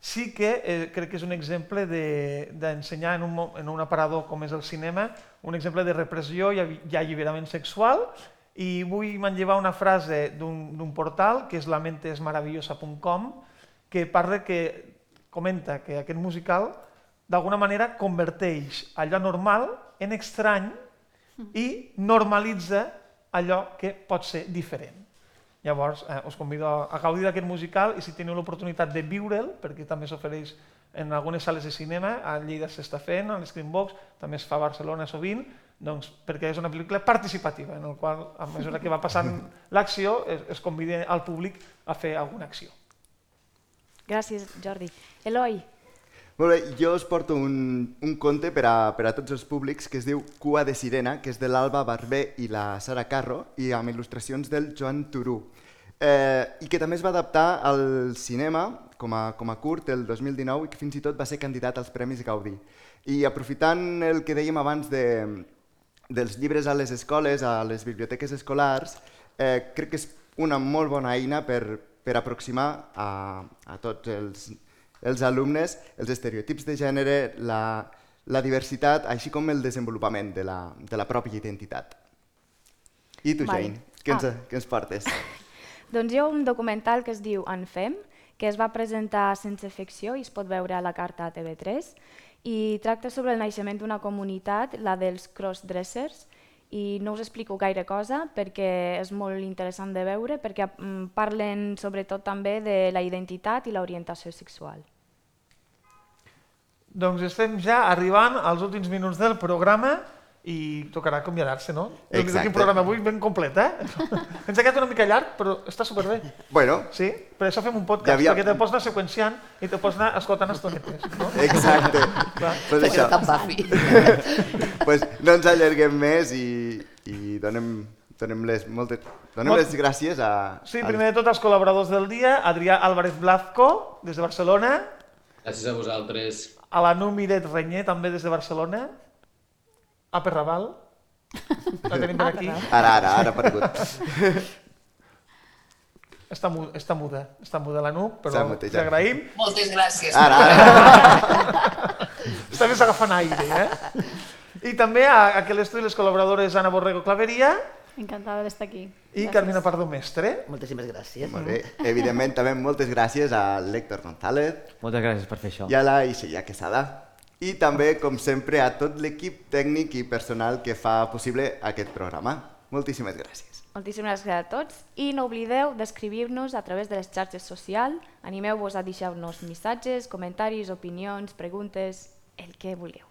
sí que eh, crec que és un exemple d'ensenyar de, en, un, en un aparador com és el cinema, un exemple de repressió i, i alliberament sexual, i vull manllevar una frase d'un portal, que és lamentesmaravillosa.com, que parla que comenta que aquest musical d'alguna manera converteix allò normal en estrany i normalitza allò que pot ser diferent. Llavors, eh, us convido a, gaudir d'aquest musical i si teniu l'oportunitat de viure'l, perquè també s'ofereix en algunes sales de cinema, a Lleida s'està fent, a l'Screenbox, també es fa a Barcelona sovint, doncs, perquè és una pel·lícula participativa, en el qual, a mesura que va passant l'acció, es, es convida al públic a fer alguna acció. Gràcies, Jordi. Eloi, Molt bé, jo us porto un, un conte per a, per a tots els públics que es diu Cua de Sirena, que és de l'Alba Barber i la Sara Carro i amb il·lustracions del Joan Turú. Eh, I que també es va adaptar al cinema com a, com a curt el 2019 i que fins i tot va ser candidat als Premis Gaudí. I aprofitant el que dèiem abans de, dels llibres a les escoles, a les biblioteques escolars, eh, crec que és una molt bona eina per, per aproximar a, a tots els, els alumnes els estereotips de gènere, la, la diversitat, així com el desenvolupament de la, de la pròpia identitat. I tu, Vale. Jane, què ens, Ah. què ens portes? doncs hi ha un documental que es diu En Fem, que es va presentar sense ficció i es pot veure a la carta a TV3, i tracta sobre el naixement d'una comunitat, la dels crossdressers, i no us explico gaire cosa perquè és molt interessant de veure, perquè mm, parlen sobretot també de la identitat i l'orientació sexual. Doncs estem ja arribant als últims minuts del programa i tocarà acomiadar-se, no? Déu-n'hi-do, Exacte. Quin programa avui, ben complet, eh? Ens ha quedat una mica llarg, però està superbé. Bueno, Sí? Per això fem un podcast, Ja havia- perquè te pots anar seqüenciant i te pots anar escoltant estonetes, no? exacte. Pues això. Pues no ens allarguem més i, i donem, donem, les, moltes, donem Molt- les gràcies a... Sí, als- primer de tot els col·laboradors del dia, Adrià Álvarez Blazco, des de Barcelona, Gràcies a vosaltres. A la Nu Miret Renyer, també des de Barcelona, a Perraval, la tenim per Ah, aquí. Ara, ara, ara ha aparegut. Està, mu està muda, està muda la Nu, S'ha però mutejat. t'hi agraïm. Moltes gràcies. Ara, ara. Està més agafant aire, eh? I també a, a l'estudi les col·laboradores Ana Borrego Claveria Encantada d'estar aquí. i Carmina Pardo Mestre. Moltíssimes gràcies. Molt bé. Evidentment, també moltes gràcies a l'Héctor González Moltes gràcies per fer això. i a la Isella Quesada. I també, com sempre, a tot l'equip tècnic i personal que fa possible aquest programa. Moltíssimes gràcies. Moltíssimes gràcies a tots i no oblideu d'escriure-nos a través de les xarxes socials. Animeu-vos a deixar-nos missatges, comentaris, opinions, preguntes, el que vulgueu.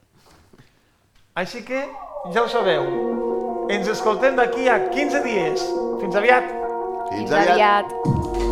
Així que, ja ho sabeu, ens escoltem d'aquí a 15 dies. Fins aviat! Fins Fins aviat.